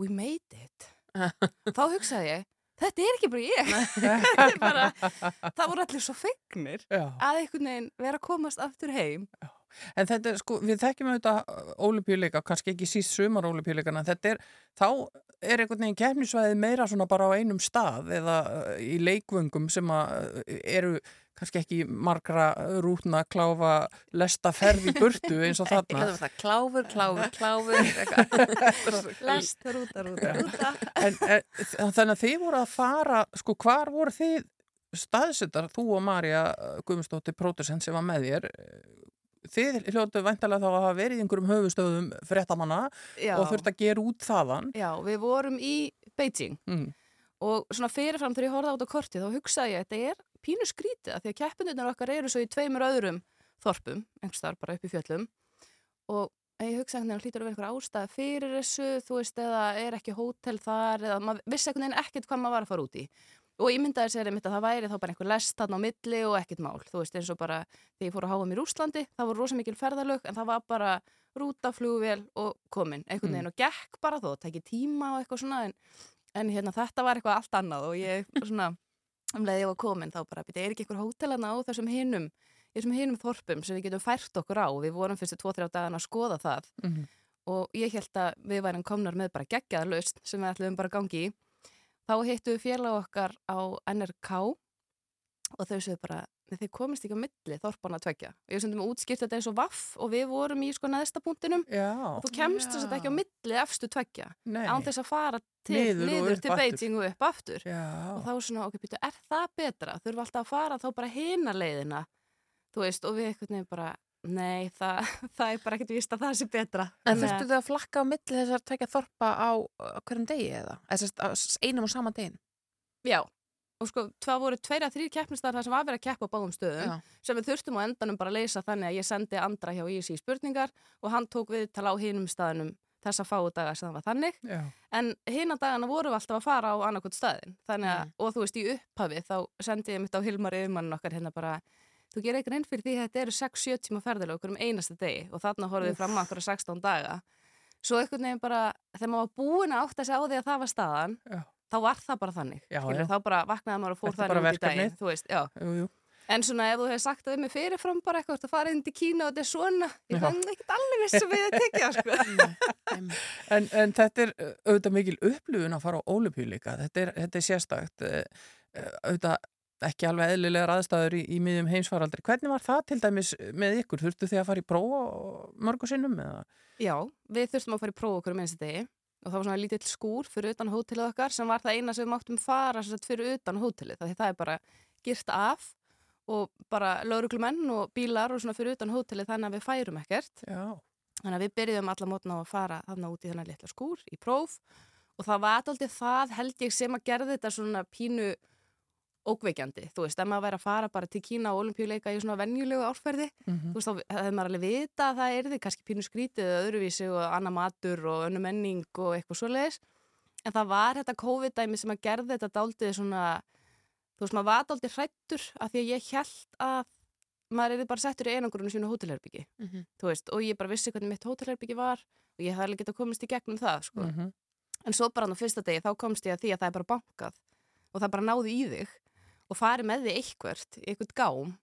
we made it. Þá hugsaði ég, þetta er ekki bara ég. Bara, það voru allir svo feignir Já. að einhvern veginn vera að komast aftur heim. En þetta sko, við þekkjum auðvitað ólipjuleika, kannski ekki síst sumar ólipjuleikana, þetta er, þá er einhvern veginn kefnisvæðið meira svona bara á einum stað eða uh, í leikvöngum sem að uh, eru kannski ekki margra rútna kláfa lesta ferð í burtu eins og þarna. var það kláfur, kláfur, kláfur. lest, rúta, rúta, rúta En, en þannig að þið voru að fara, sko, hvar voru þið staðsettar, þú og Marja Guðmundsdóttir Prótersson sem var með þér, þið hljótu væntalega þá að hafa verið í einhverjum höfustöðum fréttamanna já, og þurft að gera út þaðan. já, við vorum í Beijing Mm. og svona fyrirfram þegar ég horfði át á kortið þá hugsaði ég, þetta er pínu skrítið af því að keppindunar okkar eru svo í tveimur öðrum þorpum, einhverstaðar bara upp í fjöllum. Og ég hugsaði einhvern veginn hlýtur að vera einhver ástæða fyrir þessu þú veist, eða er ekki hótel þar eða maður vissi einhvern veginn ekkert hvað maður var að fara út í. Og ég myndaði sér einmitt að það væri þá bara einhver lest þarna á milli og ekkert mál. Þú veist, eins og bara þegar ég fór að háa mér Úslandi það voru rosa mikil ferðalög en það var bara rúta, flugvél og komin einhvern veginn og gekk bara þó, tekið tíma og eitthvað svona en, en hérna þetta var eitthvað allt annað og ég svona um leið ég var komin þá bara, er ekki einhver hótelana á þessum hinum þessum hinum þorpum sem við getum fært okkur á? Við vorum fyrstu 2-3 dagana að skoða það. Mhm. og ég held að við værum komnar með bara geggjaðar laust sem við ætlum bara gangi í. Þá hittu við félag okkar á NRK og þau sögðu bara "Nei, þið komist ekki á milli þorpana að tvekja og ég sendum útskýrt þetta eins og vaff og við vorum í sko neðsta punktinum. Og þú kemst þess að ekki á milli efstu tvekja án þess að fara til, Niður til aftur. Beijing og upp aftur. Já, og þá svona, ok, býtu, er það betra? Þurfa alltaf að fara þá bara hina leiðina þú veist, og við einhvern veginn bara nei, það, það er bara ekkert víst að það sé betra. En að- þurftu þau að flakka á milli þessar tvekja þorpa á á hverjum degi eða? Einum og sama degin? Já, og sko, það voru tveir að þrýr keppnistar þar sem var verið að keppa á báðum stöðum Já. sem við þurftum á endanum bara að leysa þannig að ég sendi andra hjá ISI spurningar og hann tók við tala á hinum staðinum þessa fáu daga sem það var þannig já, en hina dagana vorum við alltaf að fara á annarkot staðin þannig að, Mm. og þú veist, í upphafi þá sendi ég mitt á Hilmar yfirmann okkar hérna bara þú gerir eitthvað einn fyrir því að þetta eru 6-7 tíma ferðilega okkur um einasta degi og þarna horfum við fram á okkur 16 daga svo einhvern veginn bara, þegar maður var búin að átta sig á því að það var staðan Já. Þá var það bara þannig Já, skilur, já. þá bara vaknaði maður og fór bara út í daginn veist, jú, jú. en svona ef þú hefur sagt það við mig fyrirfram bara eitthvað að fara inn til Kína og þetta er svona ég fann ekkert alveg viss sem við að tekja sko. En, en þetta er auðvitað mikil upplifun að fara á ólupjúleika. Þetta er, þetta er sérstakt. uh, uh, Auðvitað ekki alveg eðlilegar aðstæður í, í miðjum heimsfaraldri. Hvernig var það til dæmis með ykkur? Þurftu þið að fara í prófa mörgu sinnum? Eða? Já, við þurftum að fara í próf okkur um einstu degi og það var svona lítill skúr fyrir utan hótelið okkar sem var það eina sem við máttum fara fyrir utan hótelið það er bara girt af og bara lauruglumenn og bílar og svona fyrir utan hótelið þannig að við færum ekkert Já. þannig að við byrjuðum alla mótna á að fara þarna út í þennan litla skúr í próf og það var alltaf það held ég sem að gerði þetta svona pínu ókveikjandi, þú veist, ef maður væri að fara bara til Kína og olimpíuleika í svona venjulegu árferði, Mhm. þú veist, þá hefði maður alveg vita að það erði kannski pínu skrítið eða öðruvísi og annar matur og önnu menning og eitthvað svoleiðis en það var þetta COVID-dæmi sem að gerði þetta daldið svona þú veist, maður var daldið hrættur af því að ég held að maður erði bara settur í einangurinu sínu hótelherbyggi Mhm. þú veist, og ég bara vissi hvernig mitt hótelherbyggi var og ég hafði alveg það, sko Mhm. en svo bara á fyrsta degi þá komst ég að því að það er bara bankað og það bara náði í þig og farið með þig eitthvert, eitthvað gám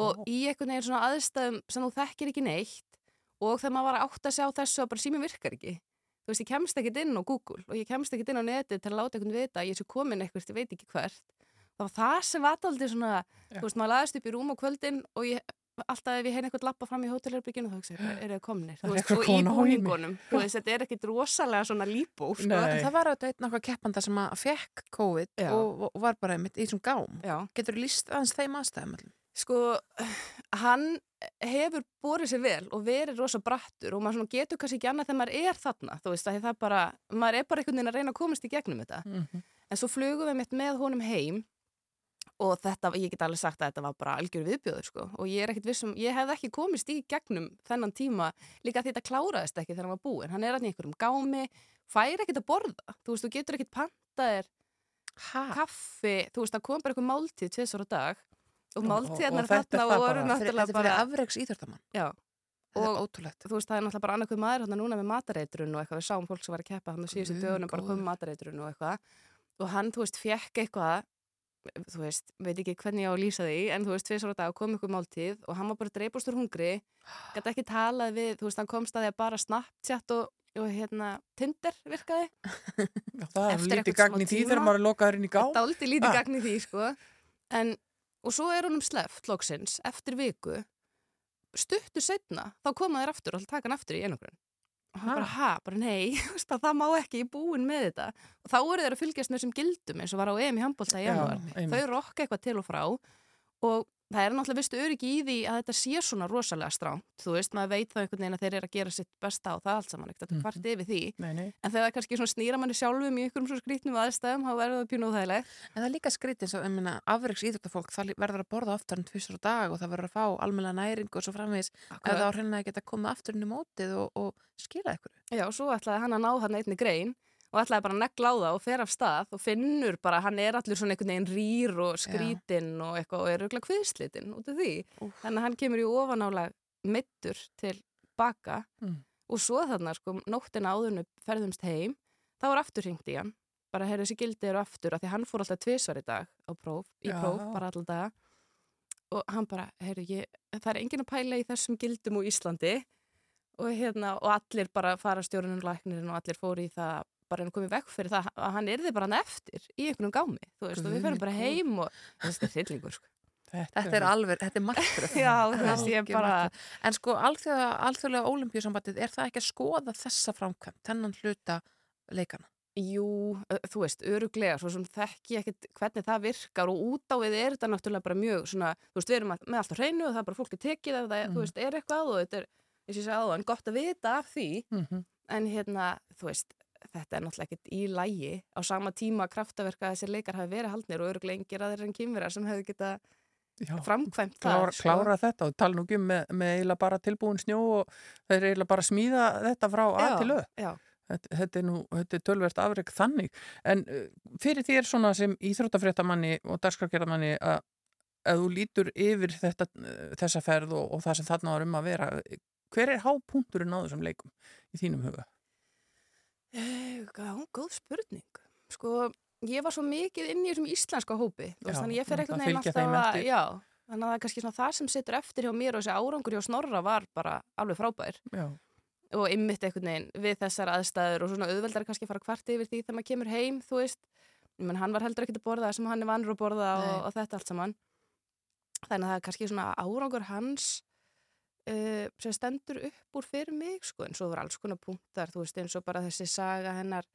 og í einhvern veginn svona aðstæðum sem þú þekkir ekki neitt og þegar maður var að átta sig á þessu að bara sími virkar ekki. Þú veist, ég kemst ekkert inn á Google og ég kemst ekkert inn á netið til að láta einhvern vita ég sé komin eitthvað, ég veit ekki hvert. Það var það sem var aldrei svona Já. þú veist, maður laðist upp í rúm á kvöldin og ég, alltaf ef ég heyrði eitthvað lappa fram í hótelherbygginu þá hugsa ég, er það komnir, Það veist, og í búningunum þú veist, þetta er ekkit rosalega svona líbó sko. Nei. Það var auðvitað einn okkar keppanda sem að fekk COVID og, og var bara einmitt í þessum gám. Já. Getur þú líst aðeins þeim aðstæðum allum? Sko, hann hefur borið sér vel og verið rosa brattur og maður getur kannski ekki annað þegar maður er þarna, þú veist, að það er bara, maður er bara einhvern veginn að reyna að komast í gegnum þetta. Mhm. En svo flugum við mitt með honum heim og þetta, ég get alveg sagt að þetta var bara algjör viðbjóður, sko, og ég er ekkit vissum, ég hefði ekki komist í gegnum þennan tíma líka því þetta kláraðist ekki þegar hann var búinn, hann er í einhverjum gámi, fær ekkit að borða, þú veist, þú getur ekkit pantaðir kaffi, þú veist, það kom bara eitthvað máltíð tvisar á dag og Og- máltíðarnar og þetta þarna voru bara. Náttúrulega þetta bara fyrir afreiks íþjórtamann. Já. Þetta Og- þú veist, það er náttúrulega bara annað maður hérna núna með matareitrun og eitthvað, við sáum fólk sem var að keppa hann á síðustu dögunum bara komið matareitrun og eitthvað og hann, þú veist, fjekk eitthvað þú veist, veit ekki hvernig ég á að lýsa því en þú veist, tvisar á dag kom eitthvað máltíð og hann var bara dreipustur hungri gæti ekki talað við, þú veist, hann komst að því að bara Snapchat og, og hérna Tinder virkaði. Já, það er lítið gagn í því þegar maður er lokaður inn í gá. dálítið lítið Ah. gagn í því, sko. En, og svo er honum sleft loksins, eftir viku. Stuttu setna, þá koma þér aftur og taka hann aftur í einogrun og bara, ha, bara nei, það má ekki í búin með þetta. Og þá eru þeir að fylgjast með þessum gildum eins og var á EM í handbólta í januar þau rokka eitthvað til og frá og það er náttúrulega vistu öryggi í því að þetta sé svona rosalega stránt, þú veist, maður veit það einhvern veginn að þeir eru að gera sitt besta og það allt saman ekkert að Mhm. hvart yfir því Nei, nei. en þegar það kannski svona snýra manni sjálfum í einhverjum svo skrítnum aðstæðum, þá verður það pínu óþægilegt En það er líka skrítið eins og, ég meina, afreiks íþjórtafólk, það verður að borða oftar en tvisar á dag og það verður að fá almenna næring og svo framvegis ef það á hreinlega að geta komið aftur inn í mótið og, og. Já, og svo ætlaði hann að ná hann einni grein og ætlaði bara að negla á það og fer af stað og finnur bara hann er allur svona einhvern veginn rýr og skrítinn og eitthvað og er auðvitað kviðslitinn út af því. Úff. Þannig að hann kemur í ofanálag mittur til baka Mm. og svo þarna sko nóttina áðurnu ferðumst heim, þá var aftur hringt í hann. Bara heyrðu þessi gildi eru aftur af því hann fór alltaf tvisvar í dag á próf, í Já. próf bara alltaf daga og hann bara, heyrðu ég, það er enginn að pæla í þessum gildum úr Íslandi og, hérna, og allir bara fara stjórnum læknirinn og allir fóru í það bara en komið vekk fyrir það að hann erði bara hann eftir í einhvernum gámi, þú veist, og við ferum minn bara heim og þetta er hryllingur, sko. Þetta er alveg, þetta er martröð. Já, þú veist, ég bara- martröð. En sko, alþjóða, alþjóðlega ólimpíusambandið, er það ekki að skoða þessa framkvæmt, þennan hluta leikana? Jú, þú veist, öruglega, svo sem þekki ekkert hvernig það virkar og út á við er þetta náttúrulega bara mjög svona, þú veist, við erum að- með allt á hreinu og það er bara fólk er tekið ef það, Mhm. þú veist, er eitthvað og þetta er, eins og ég sagði áðan, gott að vita af því, Mhm. en hérna, þú veist, þetta er náttúrulega ekkert í lægi á sama tíma kraftaverka að þessir leikar hafi verið haldnir og öruglega engir aðrir en kýmverjar sem hefðu geta Já. framkvæmt Klára, það, sko. klára þetta og tala nú ekki um með, með eiginlega bara tilbúin snjó og þeir eiginlega bara að smíða þetta frá Já, til Ö. Já, Þetta, þetta er nú, þetta er tölvert afreg þannig. En uh, fyrir þér svona sem íþróttafréttamanni og dagskargerðamanni að að þú lítur yfir þetta, uh, þessa ferð og, og það sem þarna var um að vera, hver er hápunkturinn á þessum leikum í þínum huga? Eh, góð spurning. Sko, ég var svo mikið inn í þessum íslenska hópi, Já, þannig ég fer veginn fylgja alltaf að, já, þannig að það er kannski svona það sem situr eftir hjá mér og þessi árangur hjá Snorra var bara alveg frábær. Já, og ymmit einhvern veginn við þessar aðstæður og svona auðveldar kannski fara kvart yfir því þegar maður kemur heim, þú veist, menn hann var heldur ekkert að borða sem hann er vanur að borða og, og þetta allt saman. Þannig að það er kannski svona árangur hans uh, sem stendur upp úr fyrir mig, sko, en svo voru alls konar punktar, þú veist, eins og bara þessi saga hennar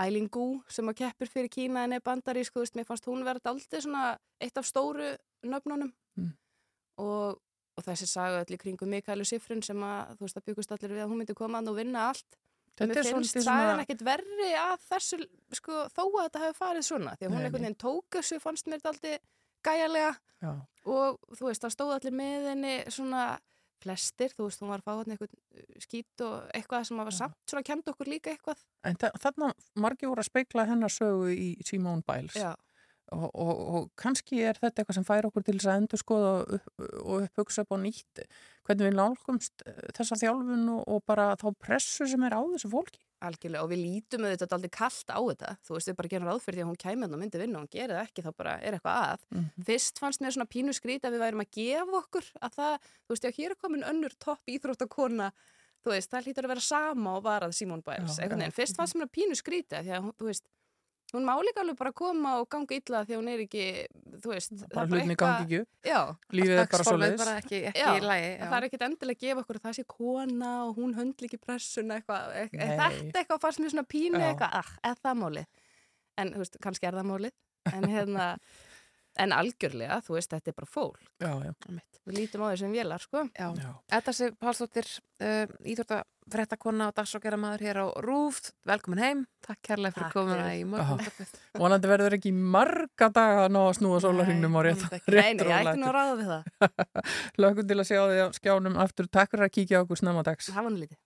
Eileen Gu sem að keppur fyrir Kína en er bandarísk, þú veist, mér fannst hún verið svona eitt af stóru nöfnunum Mm. og, og þessi saga öll í kringum Mikaelu Sifrin sem að, þú veist, það byggust allir við að hún myndi koma að vinna allt Þetta mér finnst sagan svona- ekkert verri að þessu, sko, þó að þetta hefur farið svona, því að hún einhvern veginn tók þessu, fannst mér þetta aldrei gæjalega Já. og þú veist, það stóð allir með henni svona flestir, þú veist, hún var að fá hann eitthvað skít og eitthvað sem var samt svona kemd okkur líka eitthvað. En þa- þarna margir voru að speikla hennar sögu í Simone Biles. Já, og, og, og kannski er þetta eitthvað sem fær okkur til þess að endur skoða og, og upphugsa upp á nýtt hvernig við nálgumst eh, þessa þjálfun og, og bara þá pressu sem er á þessu fólki. algjörlega og við lítum auðvitað aldrei kallt á þetta. Þú veist, við bara gerum ráð fyrir því að hún kæmi hérna og myndi vinna og hún gerir það ekki, þá bara er eitthvað að. Mhm. fyrst fannst mér svona pínu skrít að við værum að gefa okkur að það, þú veist, já, hér er komin önnur topp íþróttakona þú veist, það hlýtur að vera sama og varað Biles, Já, einhvern veginn, fyrst fannst mér að pínu skrítið því að, þú veist, hún má líka alveg bara koma og ganga illa því hún er ekki þú veist, það Bara er hlutinni gangi ekki Lífið er bara svo leiðis. bara ekki, ekki Já, í lagi. það er ekkit endilega að gefa okkur að það sé kona og hún höndli ekki pressuna eitthvað, e Nei. þetta eitthvað fannst mér svona pínu eitthvað, ah, er það málið en þú veist, kannski er það málið en hérna, en algjörlega þú veist, þetta er bara fólk Já, já. við lítum á þessum vélar, sko Já. Já. Þetta sé Pálsdóttir, uh, íþjóttafrettakonna og dagsokera hér á Rúf. Velkomin heim. Takk kærlega fyrir komuna í morgun. Vonandi verður ekki marga daga að ná að snúa sólarhingnum á rétt, vonandi ekki. Nei, rétt nei, ég ætti nú að ráða við það Lökum til að sjá því á skjánum aftur. Takk fyrir að kíkja á okkur snemma dags. Var nú lítið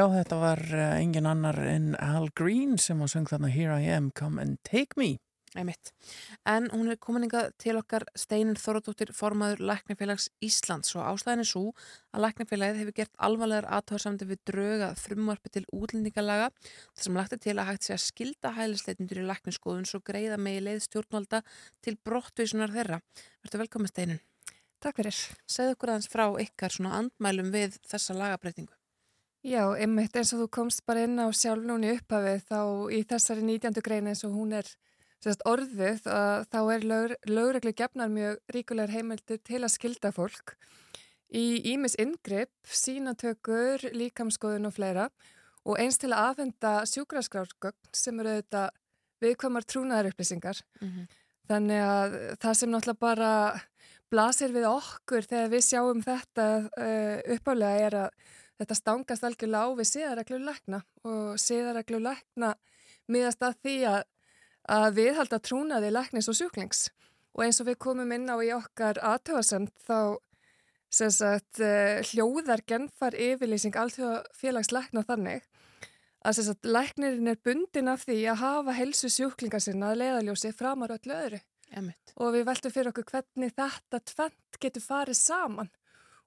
Já, þetta var uh, engin annar en Al Green sem að söng þarna Here I Am, Come and Take Me. Einmitt. En hún er komininga til okkar Steinun Þorðardóttir formaður Læknafélags Íslands og ástæðin er svo að Læknafélagið hefur gert alvarlegar aðtöðarsamdi við drauga frumvarpi til útlendingalaga þar sem lagt er til að hægt sé að skilda hælisleitundur í lækniskoðun svo greiða megi leið stjórnvalda til brottvísunar þeirra. Verður velkominn Steinun. Takk fyrir. Segð okkur aðeins frá ykkar svona andmælum við þessa lagabreitingu. Já, einmitt eins og þú komst bara inn á sjálf núni upphafið þá í þessari 19. grein eins og hún er sérst, orðið að þá er lög, lögreglu gefnar mjög ríkulegar heimildir til að skilda fólk í ímis ingripp, sínatökur, líkamskoðun og fleira og eins til að aðfenda sjúkraskrárgögn sem eru þetta viðkomar trúnaðarupplýsingar. Mm -hmm. Þannig að það sem náttúrulega bara blasir við okkur þegar við sjáum þetta uh, uppálega er að þetta stangast algjörlega á við síðareglu lækna og síðareglu lækna miðast að því að að við halda trúnaði læknis og sjúklings. Og eins og við komum inn á í okkar aðtöðasemt þá sagt, eh, hljóðar genfar yfirlýsing alþjóðafélagslækna þannig að sagt, læknirinn er bundin af því að hafa helsu sjúklinga sinna að leiðaljósi framar öllu öðru. Emitt. og við veltum fyrir okkur hvernig þetta tvent getur farið saman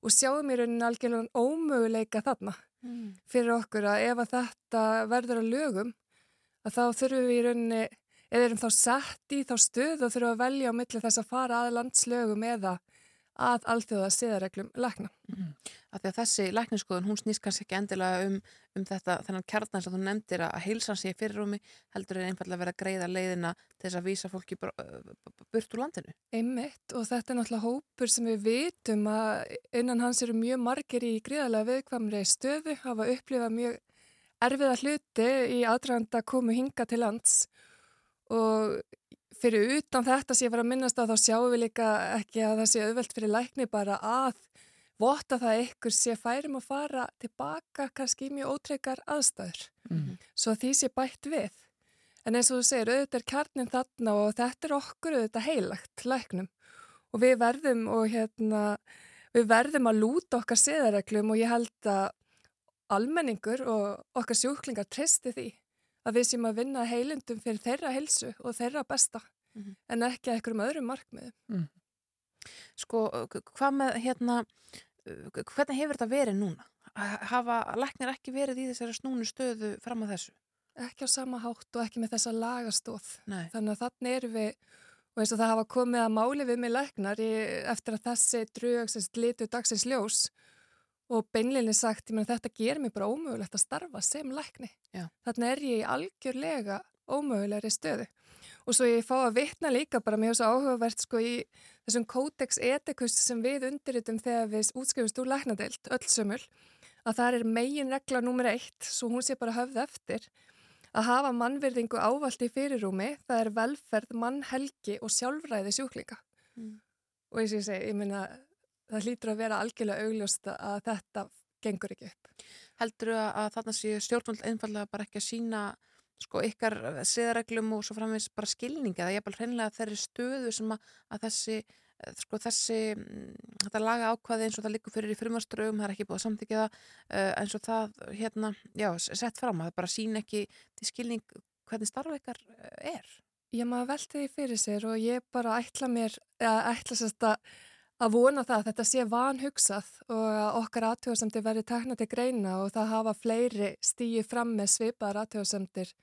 og sjáum í rauninni algjörlega ómöguleika þarna mm. fyrir okkur að ef að þetta verður að lögum að þá þurfum við í rauninni eða erum þá sett í þá stöð og þurfum að velja á milli þess að fara að landslögum eða að alþjóða siðareglum lækna. Mm. Þessi lækningsskoðun, hún snýst kannski ekki endilega um, um þetta, þennan kjarnan sem þú nefndir að heilsan sé fyrirrumi heldur er einfallega að vera greiða leiðina til þess að vísa fólki burt úr landinu. Einmitt og þetta er náttúrulega hópur sem við vitum að innan hans eru mjög margir í gríðarlega viðkvamri stöðu, hafa upplifað mjög erfiða hluti í aðdraganda komu hinga til lands og fyrir utan þetta sem ég var að minnast á þá sjáum við líka ekki að það sé auðvelt fyrir lækni bara að vota það ykkur sé færum að fara tilbaka kannski í mjög ótryggar aðstæður. Mm. svo því sé bætt við. En eins og þú segir auðvitað er kjarnin þarna og þetta er okkur auðvitað heilagt læknum. Og við verðum og hérna við verðum að lúta okkar siðareglum og ég held að almenningur og okkar sjúklingar tristi því að við séum að vinna heilundum fyrir þeirra helsu og þeirra besta mm -hmm. en ekki að einhverjum öðrum markmiðum. Mm. Sko, hvað með hérna, hvernig hefur þetta verið núna? Hafa læknir ekki verið í þessari snúnu stöðu fram á þessu? Ekki á sama hátt og ekki með þessa lagastóð. Nei. Þannig að þannig erum við, og eins og það hafa komið að máli við mig læknar í, eftir að þessi drög sem litur dagsins ljós og beinleginni sagt, ég menn þetta gerir mér bara ómögulegt að starfa sem lækni. Já. Þannig er ég í algjörlega ómögulegri stöðu. Og svo ég fá að vitna líka bara mjög svo áhugavert sko í þessum kódex etikus sem við undirritum þegar við útskrifumst úr læknadeilt, öll sömul, að það er megin regla nummer eitt, svo hún sé bara höfð eftir, að hafa mannverðingu ávalt í fyrirrúmi, það er velferð, mannhelgi og sjálfræði sjúklinga. Mm. Og eins og ég segi, ég minna það hlýtur að vera algjörlega augljóst að þetta gengur ekki upp. Heldur þú að þarna séu stjórnvöld einfallega bara ekki að sína sko ykkar siðareglum og svo framvegs bara skilningi eða ég er bara hreinlega þeirri stöðu sem að, að þessi sko þessi, mm, þetta laga ákvaði eins og það likur fyrir í frumaströgum, það er ekki búið að samþykja það uh, eins og það hérna, já, sett fram að það bara sín ekki til skilning hvernig starfa ykkar er. Já, maður velti því fyrir sér og ég bara ætla mér, eða ætla sérst að að vona það að þetta sé vanhugsað og að okkar aðtjóðasemtir verði tekna til greina og það hafa fleiri stíi fram með svipaðar aðtjóðasemtir e,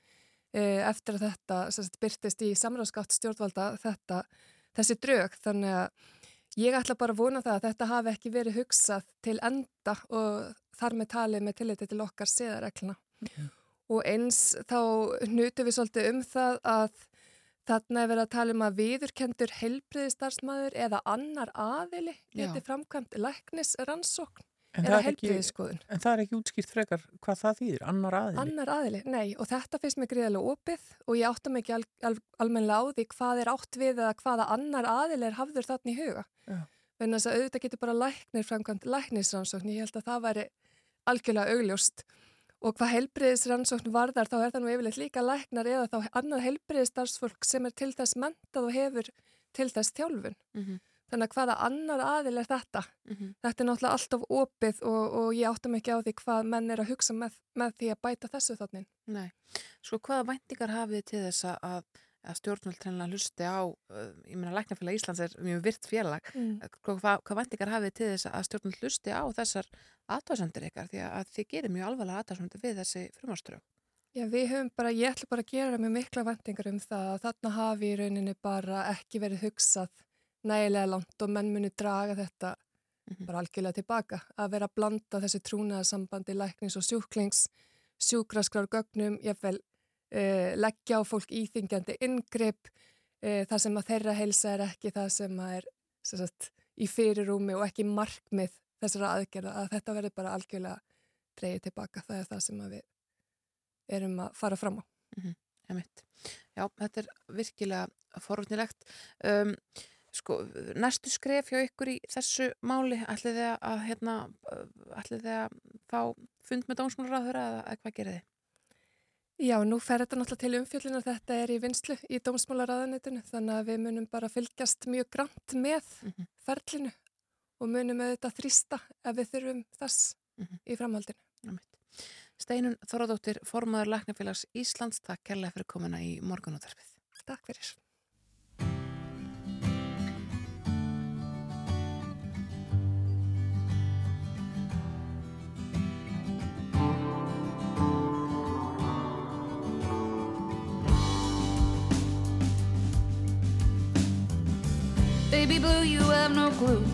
eftir að þetta sagt, byrtist í samráðskátt stjórnvalda þetta, þessi drög. Þannig að ég ætla bara að vona það að þetta hafi ekki verið hugsað til enda og þar með talið með tilliti til okkar séðaregluna mm. og eins þá nutu við svolítið um það að Þarna er verið að tala um að viðurkendur helbriðistarsmaður eða annar aðili geti framkvæmt læknisrannsókn eða helbriðiskoðun. En það er ekki útskýrt frekar hvað það þýðir, annar aðili? Annar aðili, nei og þetta finnst mér gríðarlega opið og ég áttam ekki al, al, almenlega á því hvað er átt við eða hvaða annar aðili er hafður þarna í huga. Þannig að auðvitað getur bara læknir framkvæmt læknisrannsókn, ég held að það væri algjörlega augljóst Og hvað heilbriðisrannsókn varðar þá er það nú yfirleitt líka læknar eða þá annað heilbriðistarsfólk sem er til þess mentað og hefur til þess þjálfun. Mm -hmm. Þannig að hvaða annar aðil er þetta? Mhm. Þetta er náttúrulega alltaf opið og, og ég áttum ekki á því hvað menn er að hugsa með, með því að bæta þessu þotnin. Nei, sko hvaða væntingar hafið þið til þess að, að stjórnvöld treinlega hlusti á, uh, ég meina Læknafélag Íslands er mjög virt félag, Mm. hvað, hvað, væntingar hafið þið til þess að stjórnvöld hlusti á þessar aðtáðsendir ykkar því að þið gerir mjög alvarlega aðtáðsendir við þessi frumarströg. Já, við höfum bara, ég ætla bara að gera mjög mikla vendingar um það að þarna hafi í rauninni bara ekki verið hugsað nægilega langt og menn muni draga þetta bara algjörlega tilbaka. Að vera að blanda þessi trúnaðarsambandi læknins og sjúklings, sjúkraskrar gögnum, jáfnvel uh, leggja á fólk íþingjandi inngrip, uh, það sem að þeirra heilsa er ekki það sem að er sem sagt, í fyrirrúmi og ekki markmið þessara aðgerða, að þetta verður bara algjörlega dreigið tilbaka. Það er það sem að við erum að fara fram á. Mm -hmm. Já, þetta er virkilega forvöldnilegt. Um, sko, næstu skref hjá ykkur í þessu máli, ætlið þið að, hérna, ætlið þið að fá fund með dómsmálaráður eða, eða hvað gerir þið? Já, nú fer þetta náttúrulega til umfjöldin að þetta er í vinslu í dómsmálaráðanitinu þannig að við munum bara fylgjast mjög grannt með ferlinu og munum auðvitað þrýsta ef við þurfum þess í framhaldinu. Steinun Þorðóttir, formaður Læknafélags Íslands, takk kærlega fyrir komuna í morgunúttarfið. Takk fyrir. Baby blue, you have no clue.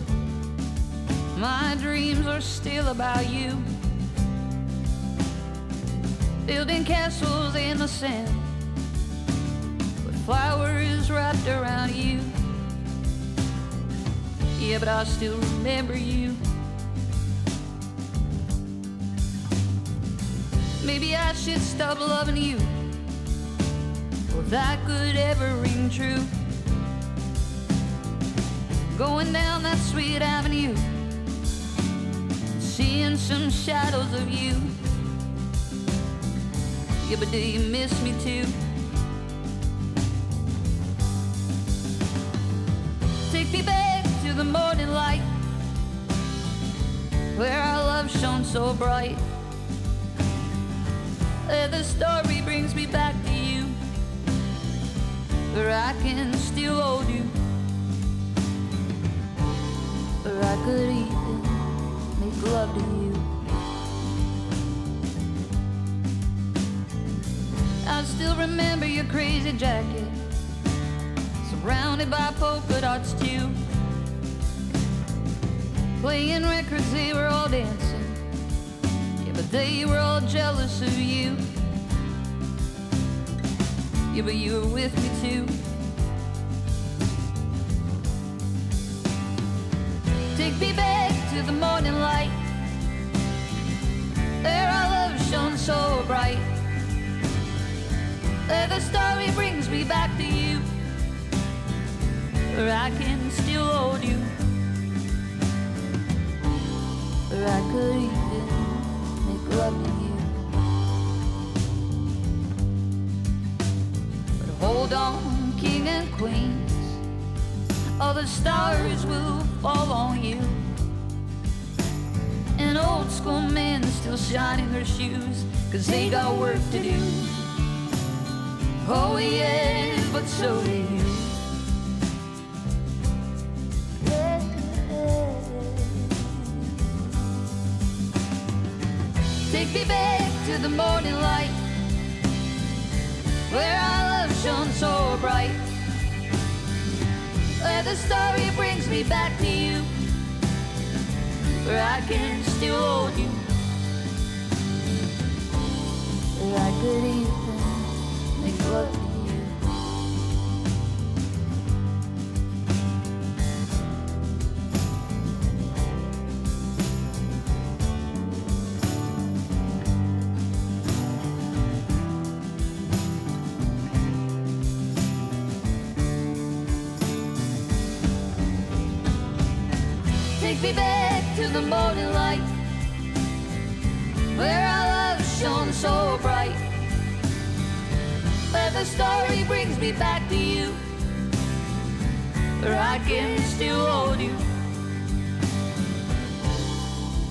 My dreams are still about you. Building castles in the sand with flowers wrapped around you. Yeah, but I still remember you. Maybe I should stop loving you. If that could ever ring true. Going down that sweet avenue, seeing some shadows of you. Yeah, but do you miss me too? Take me back to the morning light, where our love shone so bright. Where the story brings me back to you, where I can still hold you. I could even make love to you. I still remember your crazy jacket, surrounded by polka dots too. Playing records, they were all dancing, yeah, but they were all jealous of you. Yeah, but you were with me too. Back to the morning light. There our love shone so bright. There the story brings me back to you. Where I can still hold you. Where I could even make love to you. But hold on, king and queens all the stars will fall on you. An old school man still shining her shoes, cause they got work to do. Oh, yeah, but so do you. Take me back to the morning light, where our love shone so bright the story brings me back to you, where I can still hold you, where I could even make love Me back to you or I can still hold you.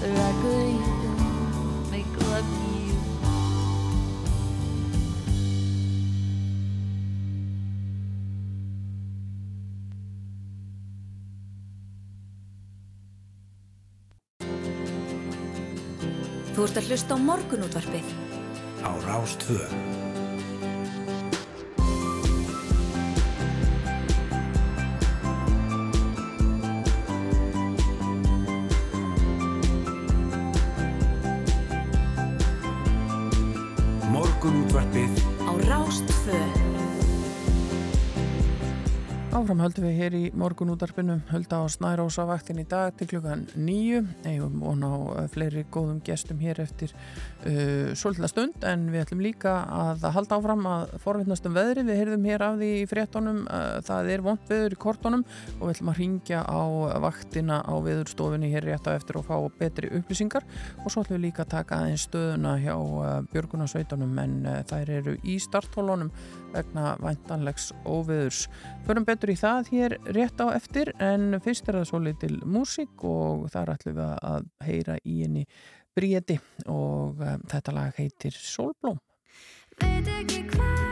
Or I could even make love to you. Þú ert að hlusta á morgunútvarpið. Á Rástvö. Höldum við hér í morgunútarpinu, hölda á Snærósa vaktin í dag til klukkan nýju, eigum og ná eh, fleiri góðum gestum hér eftir uh, svolítið stund en við ætlum líka að halda áfram að forvittnast um veðri, við heyrðum hér af því í fréttonum, uh, það er vond veður í kortonum og við ætlum að ringja á vaktina á veðurstofunni hér rétt á eftir og fá betri upplýsingar. Og svo ætlum við líka að taka aðeins stöðuna hjá uh, Björgunarsveitunum en þær eru í starthólunum vegna væntanlegs óveðurs. Förum betur í það hér rétt á eftir en fyrst er það svo litil músík og þar ætlum við að heyra í henni Bríeti og um, þetta lag heitir Sólblóm. Veit ekki hvað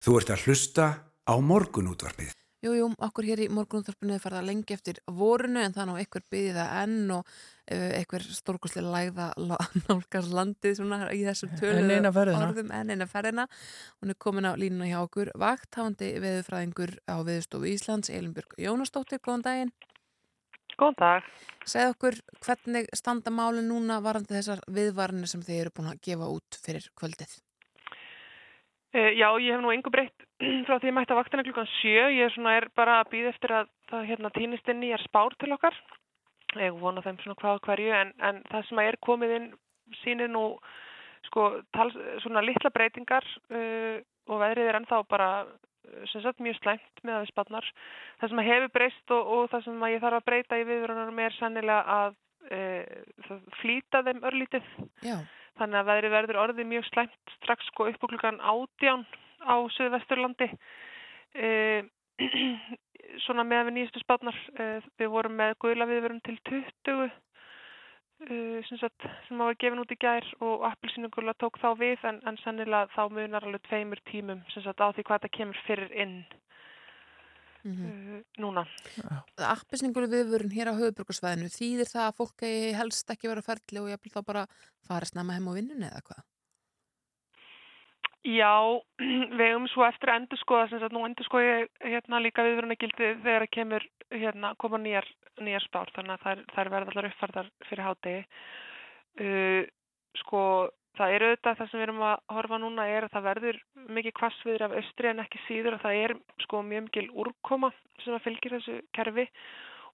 Þú ert að hlusta á morgunútvarpið. Jú, jú, okkur hér í morgunúþarpinu er farið að lengi eftir vorunu en það er nú einhver byggði það enn og uh, einhver stórkostlega lægða la- nálgast landið svona í þessum tölu Enn eina ferðina. orðum enn eina ferðina. Hún er komin á línuna hjá okkur vakthafandi veðurfræðingur á Veðurstofu Íslands, Elinbjörg Jónasdóttir, góðan daginn. Góðan dag. Segð okkur hvernig standa máli núna varandi þessar viðvarnir sem þið eru búin að gefa út fyrir kvöldið. Uh, já, ég hef nú engu breytt frá því ég mætti að vaktina klukkan sjö. Ég er, svona, er bara að býða eftir að það hérna, týnist inn í er spár til okkar. Ég vona þeim svona hvað hverju en, en það sem að er komið inn sýnir nú sko, tals, svona litla breytingar uh, og veðrið er ennþá bara uh, sem sagt mjög slæmt með að við spannar. Það sem að hefur breyst og, og það sem að ég þarf að breyta í viðvörunum er sannilega að uh, flýta þeim örlítið. Já. Þannig að veðrið verður orðið mjög slæmt strax sko upp á klukkan átján á Suðvesturlandi. E, svona með við nýjastu spátnar, e, við vorum með guðla viðverum til 20 e, sem, sagt, sem hafa gefin út í gær og appelsínugula tók þá við en, en sannilega þá munar alveg tveimur tímum sagt á því hvað þetta kemur fyrir inn Mm núna. Appisningur viðvörun hér á höfuborgarsvæðinu, þýðir það að fólk eigi helst ekki vera ferli og ég vil þá bara fara snemma heim á vinnunni eða hvað? Já, við hefum svo eftir að endur skoða, sem sagt nú endur skoða ég hérna líka viðvörunagildi þegar að kemur hérna koma nýjar, nýjar spár, þannig að þær, þær verða allar uppfærðar fyrir hádegi. Uh, sko, það er auðvitað það sem við erum að horfa núna er að það verður mikið kvassviður af austri en ekki síður og það er sko mjög mikil úrkoma sem að fylgir þessu kerfi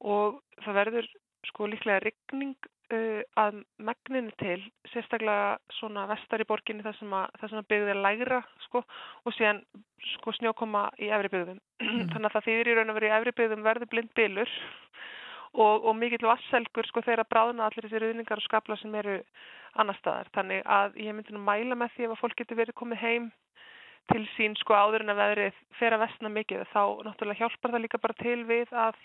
og það verður sko líklega rigning uh, að megninu til, sérstaklega svona vestar í borginni þar sem að, að byggði er lægra sko og síðan sko snjókoma í efri byggðum. Þannig að það þýðir í raun og veru í efri byggðum verður blind bylur og, og mikill vasselgur sko þegar að bráðna allir þessi ruðningar og skapla sem eru annar staðar. Þannig að ég myndi nú mæla með því ef að fólk getur verið komið heim til sín sko áður en að veðrið fer að vestna mikið þá náttúrulega hjálpar það líka bara til við að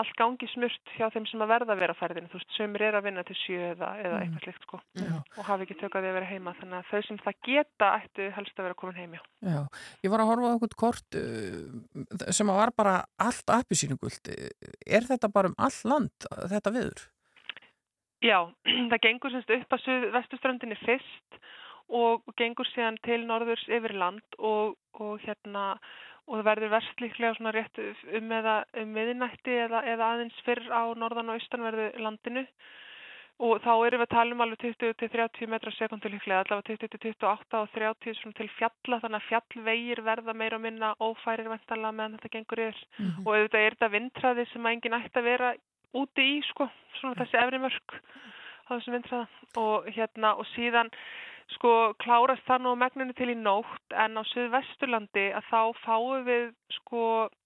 allt gangi smurt hjá þeim sem að verða að vera á ferðinu. Þú veist, sömur er að vinna til sjö eða, eða eitthvað slikt sko Já. og hafi ekki tökað því að vera heima. Þannig að þau sem það geta ættu helst að vera komin heim, já. Já, ég var að horfa á einhvern kort uh, sem að var bara allt appisínugult. Er þetta bara um all land, þetta viður? Já, það gengur semst upp að vestuströndinni fyrst og gengur síðan til norðurs yfir land og, og hérna og það verður verst líklega svona rétt um eða um miðinætti eða, eða aðeins fyrr á norðan og austanverðu landinu. Og þá erum við að tala um alveg 20-30 metra sekundi líklega, allavega 20-28 og 30 svona til fjalla þannig að fjallvegir verða meira og minna ófærir vendalega meðan þetta gengur yfir. Og auðvitað er þetta vindræði sem að enginn ætti að vera úti í sko, svona þessi efri mörk á þessum vindræða og hérna og síðan sko klárast það nú megninu til í nótt en á Suðvesturlandi að þá fáum við sko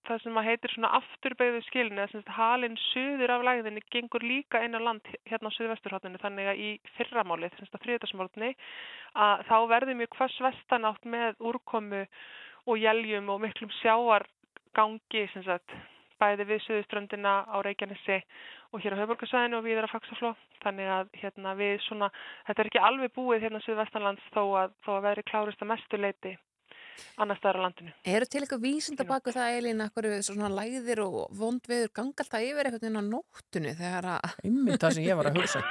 það sem að heitir svona afturbeigðu skilinu þess að halinn suður af læðinni gengur líka inn á land hérna á Suðvesturhóttinu þannig að í fyrramálið, þess að þriðdagsmórni að þá verður mjög hvers vestanátt með úrkomu og jæljum og miklum sjáargangi sem sagt bæði við Suðuströndina á Reykjanesi og hér á Hauðborgarsvæðinu og við erum að faksafló. Þannig að hérna, við svona, þetta er ekki alveg búið hérna Suðvestanlands þó að, þó að veri klárist að mestu leiti annar staðar á landinu. Eru til eitthvað vísinda baku það Elín, akkur svona læðir og vond veður ganga alltaf yfir eitthvað inn á nóttunni þegar að... Einmitt það sem ég var að hugsa.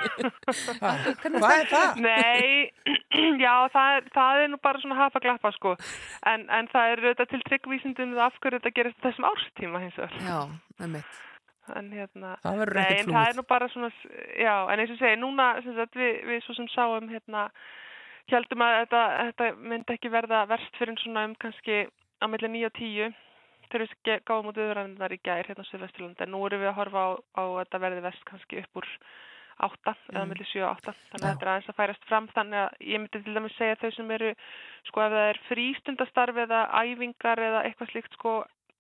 Hvað er það? Nei, já, það er, það er nú bara svona hafa glappa sko. En, en það er auðvitað til tryggvísindum af hverju þetta gerist þessum árstíma hins vegar. Já, með mitt. En hérna, Það verður nei, ekkert en það er nú bara svona, já, en eins og segi, núna sem sagt, við, við svo sem sáum hérna, heldum að þetta, þetta myndi ekki verða verst fyrir en svona um kannski á milli 9 og 10 þegar við gáum út viðræðinnar í gær hérna á Suðvesturlandi en nú erum við að horfa á, á að þetta verði vest kannski upp úr 8 eða Mm. milli 7 og 8 þannig að þetta er aðeins að færast fram þannig að ég myndi til dæmis segja þau sem eru sko ef það er frístundastarf eða æfingar eða eitthvað slíkt sko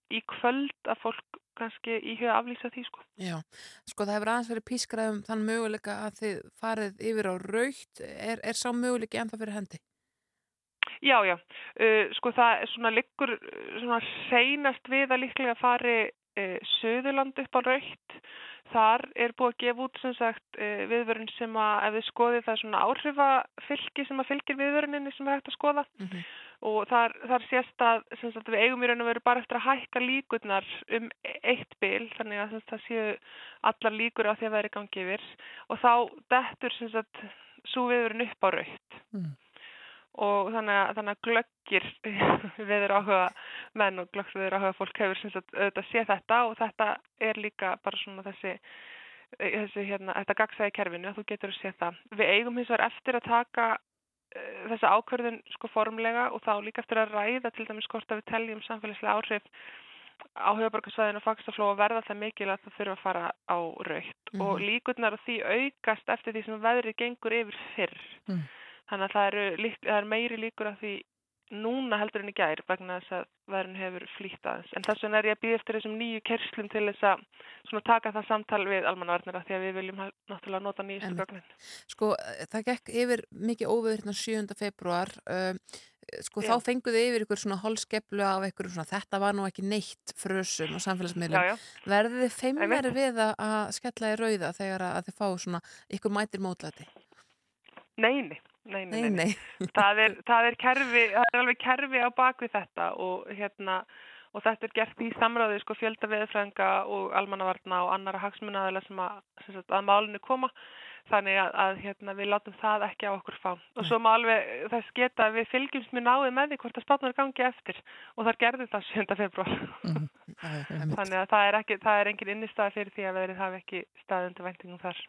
í kvöld að fólk kannski íhuga að aflýsa því sko. Já, sko það hefur aðeins verið pískrað um þann möguleika að þið farið yfir á raukt. Er, er sá möguleiki ennþá fyrir hendi? Já, já, uh, sko það er svona liggur svona seinast við að líklega fari uh, Suðurland upp á raukt. Þar er búið að gefa út sem sagt uh, viðvörun sem að ef við skoðið það er svona áhrifafylgi sem að fylgir viðvöruninni sem er hægt að skoða. Og þar, þar sést að, sem sagt, við eigum í raun og veru bara eftir að hækka líkurnar um eitt bil þannig að sem sagt, það séu allar líkur á því að vera í gangi yfir. Og þá dettur sem sagt svo viðurinn upp á raut Mm. Og þannig að, þannig að glöggir viður áhuga menn og glöggir viður áhuga fólk hefur sem sagt auðvitað sé þetta og þetta er líka bara svona þessi þessi hérna, þetta gagsæði kerfinu að þú getur að sé það. Við eigum hins vegar eftir að taka uh, þessa ákvörðun sko formlega og þá líka eftir að ræða til dæmis hvort að við teljum samfélagslega áhrif á höfuborgarsvæðinu og fagsafló að verða það mikil að það þurfa að fara á raukt Mhm. og líkurnar á því aukast eftir því sem veðrið gengur yfir fyrr. Mm. Þannig að það eru, lík, það er meiri líkur af því núna heldur en í gær vegna þess að veðrun hefur flýtt aðeins. En þess vegna er ég að býða eftir þessum nýju kerslum til þess að taka það samtal við almannavarnir því að við viljum náttúrulega nota Einmitt. gögnin. Sko, eh, það gekk yfir mikið óveður hérna 7. februar uh, sko, Já. þá fenguðu yfir ykkur svona holskeplu af ykkur svona, þetta var nú ekki neitt frösum á samfélagsmiðlum. Verðið þið Einmitt. við að, skella í rauða þegar að, þið fá svona ykkur mætir mótlæti? Nei, nei. Nei, nei, Nei, það, er, það er kerfi, það er alveg kerfi á bakvið þetta og hérna og þetta er gert í samráði sko fjölda veðfrænga og almannavarna og annara hagsmunaðila sem að, sem sagt, að málinu koma. Þannig að, að hérna, við látum það ekki á okkur fá. Og svo má alveg þess geta við fylgjumst mjög náðið með því hvort að spátnar gangi eftir. Og þar gerði það 7. februar þannig að það er, ekki, það er engin innistæða fyrir því að veðrið hafi ekki staðið undir væntingum þar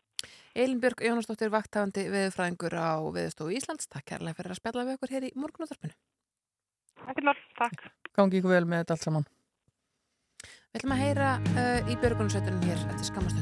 Elinbjörg Jónasdóttir vakthafandi veðurfræðingur á Veðurstofu Íslands. Takk kærlega fyrir að spjalla við okkur hér í morgunúðarpinu. Ekki norð, takk. Gangi ykkur vel með þetta allt saman. Við ætlum að heyra uh, í björgunarsveitunum hér eftir skamastund.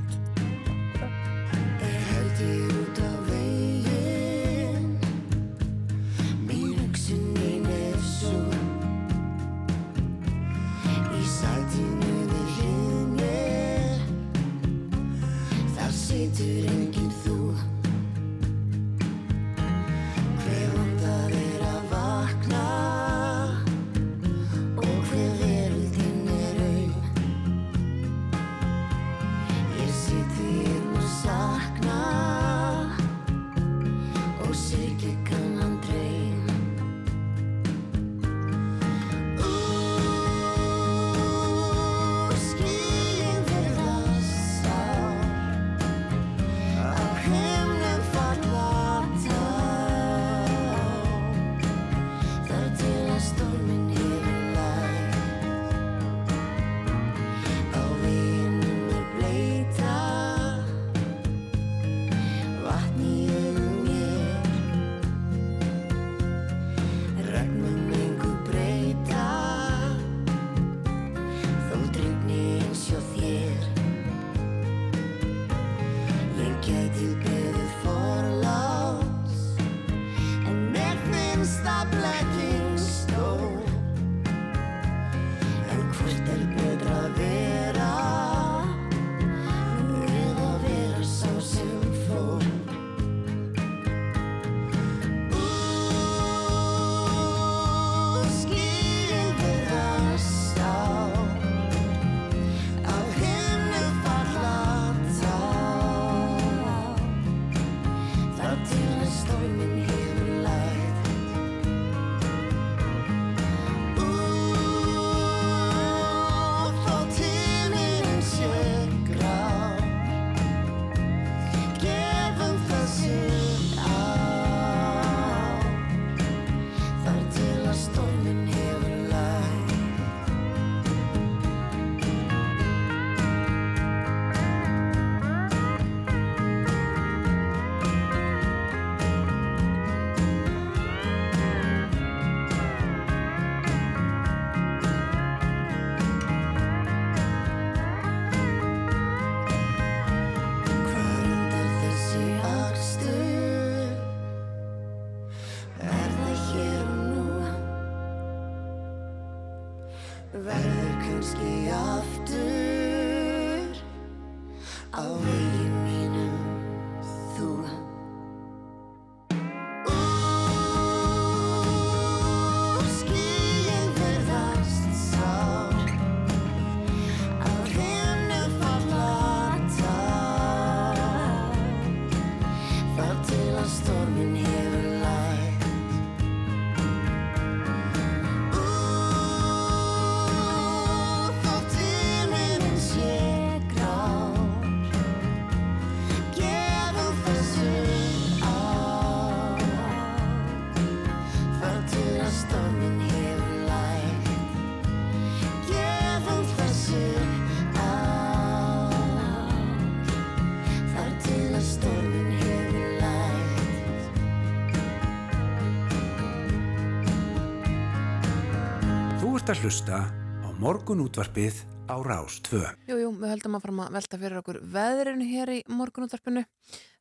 Ert að hlusta á morgunútvarpið á Rás 2. Jú, jú, við höldum að fara að velta fyrir okkur veðrinu hér í morgunúttarpinu.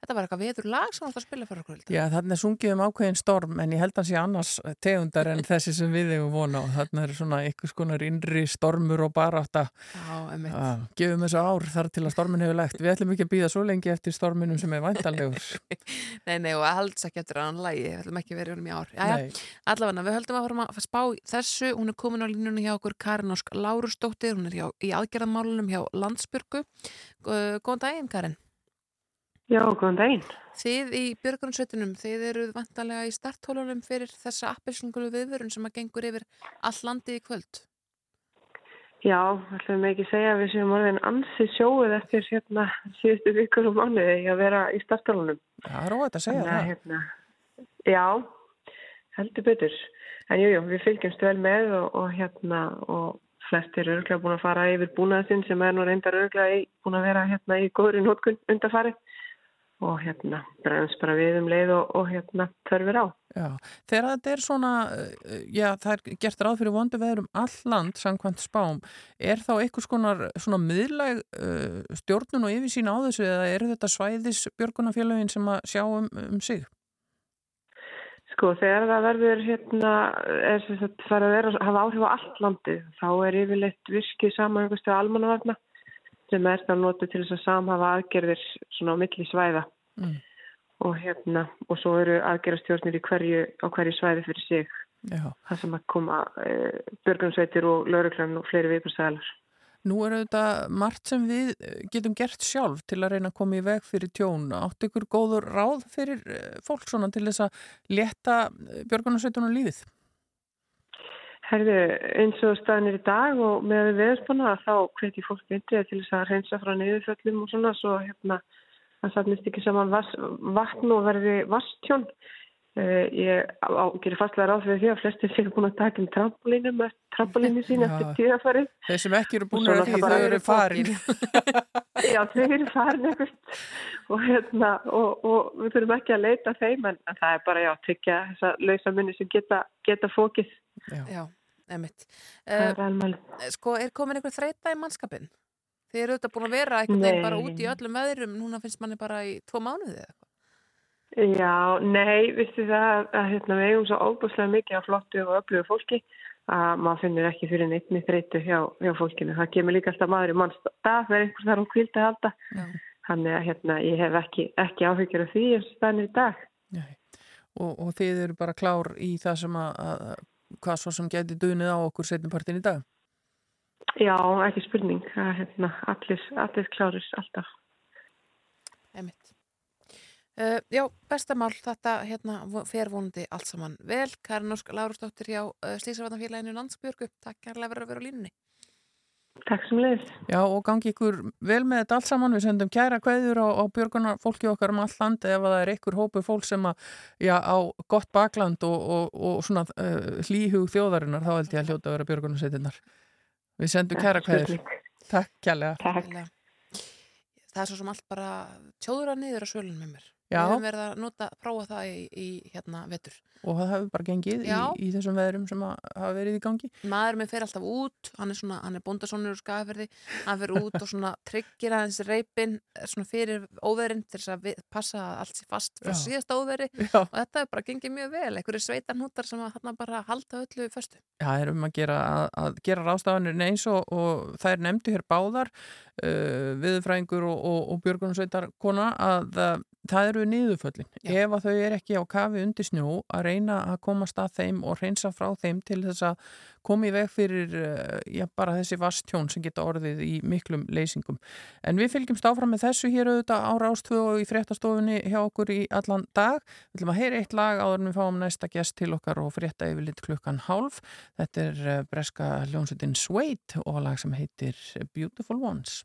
Þetta var eitthvað veður lag sem átt að spila fyrir okkur. Já, þarna er sungið um ákveðin storm en ég held að hann sé annars tegundar en þessi sem við hefum vona og þarna er svona ykkur skonar innri stormur og emitt. Já, gefum þessu ár þar til að stormin hefur legt. Við ætlum ekki að býða svo lengi eftir storminum sem er væntanlegur. Nei, nei, og halds ekki eftir að hann lægi, við ætlum ekki að vera í ár. Allavega, við höldum að fara að spá þessu, hún er komin á línunni hjá okkur Karin Ósk Lárusdóttir, hún er hjá, í aðgerðamálunum hjá Landsbyrgu. Góðan daginn, Karin. Já, góðan daginn. Þið í Björgunsveitunum, þið eruð vantanlega í starthólunum fyrir þessa appilsingulu viðvörun sem að gengur yfir all landi í kvöld. Já, ætlum ekki segja að við séum orðin ansið sjóið eftir hérna síðustu vikur og mánuði að vera í startalunum. Það er óvægt að segja Þannig að, það. Hérna, já, heldur betur. En jú, jú, við fylgjumst vel með og, og hérna, og flestir eru örglega búin að fara yfir búnaðsinn sem er nú reyndar örglega í, búin að vera hérna í góðri nótkun undarfarið og hérna bregðast bara við um leið og, og hérna þörfir á. Já, þegar þetta er svona, uh, já, það er gert ráð fyrir vondu veður um all land, samkvæmt spám, er þá einhvers konar svona miðlæg uh, stjórnun og yfirsýn á þessu eða eru þetta svæðis björgunafélagin sem að sjá um, um sig? Sko þegar það verður hérna, er sem sagt farið að vera, hafa áhrif á allt landið, þá er yfirleitt virkið saman einhvers til almannavarna sem er það notið til þess að samhafa aðgerðir svona á milli svæða Mm. og hérna, og svo eru aðgerðastjórnir í hverju, á hverju svæði fyrir sig. Já. Það sem að koma e, björgunsveitir og lauruglan og fleiri viðbúrsælar. Nú er þetta margt sem við getum gert sjálf til að reyna að koma í veg fyrir tjón. Áttu ykkur góður ráð fyrir eh, fólk svona til þess að leta björgunarsveitunum lífið? Herðu, eins og staðinir í dag og með viðspana þá hveti fólk myndið til þess að reynsa frá niðurföllum og svona svo hérna það safnist ekki saman vatn og verði vastjón. Uh, ég á, gerir fastlega ráð fyrir því að flestir séu búin að taka um trampolínu með trampolínu sín Já. eftir tíðafarið. Þeir sem ekki eru búin að því, þau eru farin. Já, þau eru farin eitthvað og, hérna, og, og við þurfum ekki að leita að þeim en, en það er bara, já, tryggja þessa lausa munni sem geta, geta fókið. Já, já emitt. Það er alveg. Sko, er komin einhver þreita í mannskapin? Þið eru auðvitað búin að vera einhvern veginn bara út í öllum veðrum, núna finnst manni bara í tvo mánuði eða eitthvað. Já, nei, vistu það að, hérna, við eigum svo óbúslega mikið af flottu og öflugu fólki að maður finnir ekki fyrir neittni þreytu hjá, hjá fólkinu. Það kemur líka alltaf maður í mannstað, það er einhvers þar á kvildi að halda. Þannig að hérna, ég hef ekki, ekki áhyggjur af því eins og staðin í dag. Og, og þið eru bara klár í það sem að, að hvað svo sem geti dunið á okkur setjumpartin í dag? Já, ekki spurning. Það, er, hérna, allir, allir klárir alltaf. Emitt. Uh, já, bestamál, þetta hérna fer vonandi allt saman vel. Karin Ósk Lárusdóttir hjá uh, Slísarvarnafélaginu Landsbjörgu. Takk kærlega fyrir að vera á línunni. Takk sem leiðis. Já, og gangi ykkur vel með þetta allt saman. Við sendum kæra kveður á, á björgunar fólki okkar um all land ef að það er ykkur hópu fólk sem að, já, á gott bakland og, og, og svona uh, hlýhug þjóðarinnar, þá held ég að hljóta að vera björgunarsveitinnar. Við sendum kæra kveður. Takk kærlega. Takk. Það er svo sem allt bara tjóður að niður á svölunum með mér. Já. Við höfum verið að nota, prófa það í, í hérna vetur. Og það hefur bara gengið í, í þessum veðrum sem hafa verið í gangi. Maður með fer alltaf út, hann er svona, hann er bóndasónur úr skagaferði, hann fer út og svona tryggir aðeins reypin svona fyrir óverinn til þess að við, passa allt sé fast frá Já. síðasta óveri Já. og þetta er bara gengið mjög vel, einhverju sveitarnútar sem hann bara halda öllu föstu. Já, það er um að gera, að, að gera rástafanir eins og, og það er nefndu hér báðar uh, viðfræðingur og, og, og björgunarsveitar kona að uh, það eru niðurföllin. Ef að þau er ekki á kafi undir snjó að reyna að komast að þeim og reynsa frá þeim til þess að koma í veg fyrir uh, já, bara þessi vastjón sem geta orðið í miklum leysingum. En við fylgjumst áfram með þessu hér auðvitað á Rástvö og í fréttastofunni hjá okkur í allan dag. Við ætlum að heyra eitt lag áður en við fáum næsta gest til okkar og frétta yfir lit klukkan hálf. Þetta er uh, breska hljónsutin Suede og lag sem heitir Beautiful Ones.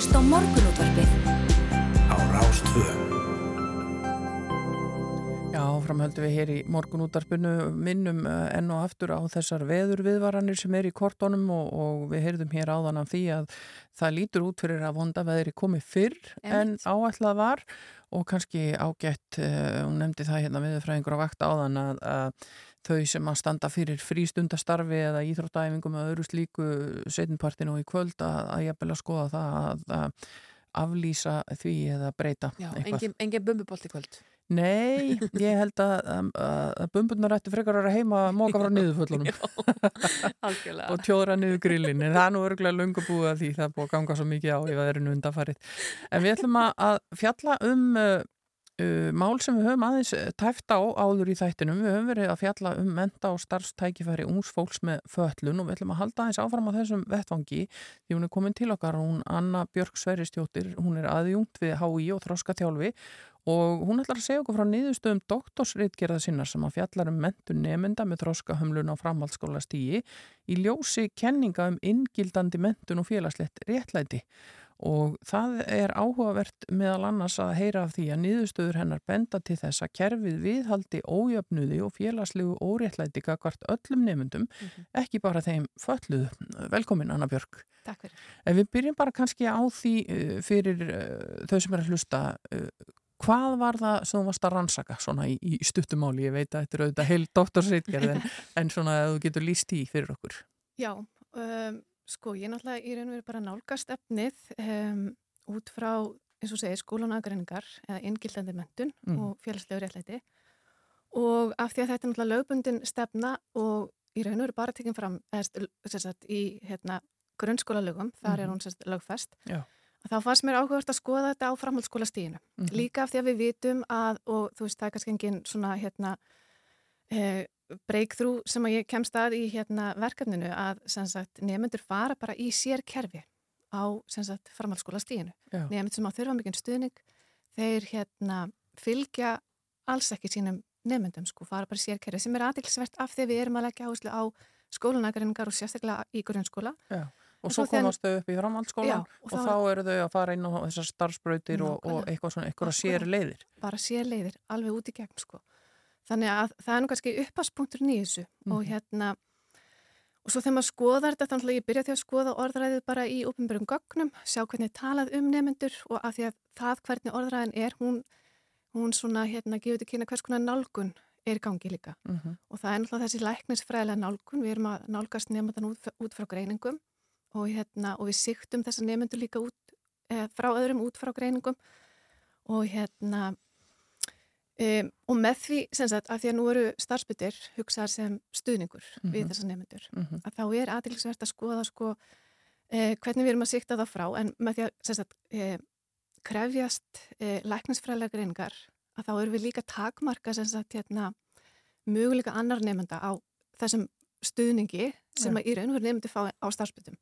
Hlusta á morgunútvarpið á Rástvö. Já, framhöldu við hér í morgunútarpinu minnum eh, enn og aftur á þessar veðurviðvaranir sem er í kortónum og, og við heyrðum hér áðan af því að það lítur út fyrir að vonda veðri komi fyrr en áætlað var og kannski ágætt, uh, hún nefndi það hérna viðfræðingur á vakt áðan að, að þau sem að standa fyrir frístundastarfi eða íþróttæfingum eða öðru slíku setjumpartinu og í kvöld að, að ég bel að skoða það að, að aflýsa því eða breyta Já, engin, engin bumbubolt í kvöld. Nei, ég held að, að, bumbunar ætti frekar að vera heima að móka frá niðurföllunum og tjóðra niður grillin. En það er nú örgulega lungu búið að því það búið að ganga svo mikið á í veðrinu undanfarið. En við ætlum að- að fjalla um uh, mál sem við höfum aðeins uh, tæft á áður í þættinum. Við höfum verið að fjalla um menta og starfstækifæri ungs fólks með föllun og við ætlum að halda aðeins áfram á þessum vettvangi því hún er komin til okkar. Hún Anna Björk Sverristjóttir hún er aðjungt við HÍ og Þroska þjálfi og hún ætlar að segja okkur frá niðurstöðum doktorsritgerða sinnar sem að fjallar um mentun nemynda með þroska hömlun á framhaldsskóla stíi í ljósi kenninga um inngildandi mentun og félagslegt réttlæti og það er áhugavert meðal annars að heyra af því að niðurstöður hennar benda til þess að kerfið viðhaldi ójöfnuði og félagslegu óréttlæti gagvart öllum nemyndum, ekki bara þeim fölluðu. Velkomin Anna Björk. Takk fyrir. En við byrjum bara kannski á því uh, fyrir uh, þau sem er að hlusta hvað var það sem þú varst að rannsaka svona í, í stuttumáli, ég veit að þetta er auðvitað heil doktorsreitgerð en, en svona að þú getur líst í fyrir okkur. Já, um, sko, ég náttúrulega í raun og veru bara nálgast efnið um, út frá, eins og segir, skólanagreiningar eða inngildandi mentun Mm. og félagslegu réttlæti og af því að þetta er náttúrulega lögbundin stefna og í raun og veru bara tekinn fram eða, sagt, í hérna, grunnskólalögum, þar er Mhm. hún sagt, lögfest Já. þá fannst mér áhugavert að skoða þetta á framhaldsskóla stíðinu. Mhm. Líka af því að við vitum að, og þú veist, það er kannski engin svona, hérna, eh, breakthrough sem að ég kemst að í hérna verkefninu að, sagt, nefnendur fara bara í sér kerfi á, sagt, framhaldsskóla stíðinu. Já. Nefnendur sem á þurfa mikinn stuðning, þeir, hérna, fylgja alls ekki sínum nefnendum, sko, fara bara í sér kerfi sem er aðeinsvert af því að við erum að leggja áherslu á skólanagaringar og sérstaklega í grunnskóla. Já. Og svo þegar- komast þau upp í framhaldsskólan Já, og, og þá, eru þau að fara inn á þessar starfsbrautir og, og eitthvað svona, eitthvað sér leiðir. bara sér leiðir alveg út í gegn sko. Þannig að það er nú kannski upphagspunkturinn í þessu og Mhm. hérna og svo þegar maður skoðar þetta þannig að ég byrja því að skoða orðræðið bara í uppenbjörgum gögnum, sjá hvernig er talað um nefnendur og að því að það hvernig orðræðin er, hún, hún svona hérna gefur til kynna hvers konar nálgun er í gangi líka Mhm. og það er náttúrulega þessi læknisfræðilega nálgun, við erum að nálgast nefnendan út, út frá greiningum og, hérna, og við siktum þessa nefnendur líka út, eh, frá öðrum út frá greiningum og hérna Um, og með því, sem sagt, að því að nú eru starfsbyttir hugsaðar sem stuðningur við Mhm. þessa nefnendur, Mhm. að þá er aðeinsvert að skoða sko eh, hvernig við erum að sikta það frá, en með því að sem sagt, eh, krefjast eh, læknisfræðilega greiningar, að þá eru við líka takmarka sem sagt, hérna, möguleika annar nefnenda á þessum stuðningi sem Já. að í raun og veru nefndi fá á starfsbyttum.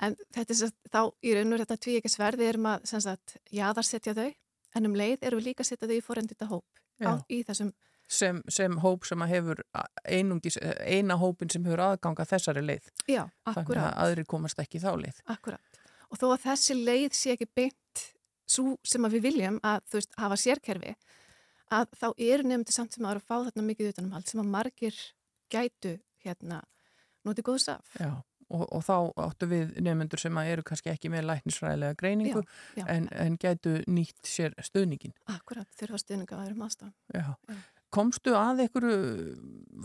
En þetta er sem sagt, þá í raun og veru þetta tví ekki sverði erum að sem sagt, jaðarsetja þau, en um leið erum við líka að setja þau í forendita hóp á, í þessum Sem, sem hóp sem að hefur einungis, eina hópin sem hefur aðganga þessari leið. Já, Þannig að aðri komast ekki þá leið. Akkurat. Og þó að þessi leið sé ekki beint svo sem að við viljum að þú veist hafa sérkerfi að þá eru nefndi samt sem að eru að fá þarna mikið utanumhald sem að margir gætu hérna notið góðs af. Já. Og, og þá áttu við nefnendur sem eru kannski ekki með læknisfræðilega greiningu Já, já. en, en gætu nýtt sér stuðningin. Akkurat, þurfa stuðninga að öðrum aðstæðum. Já. Komstu að einhverju,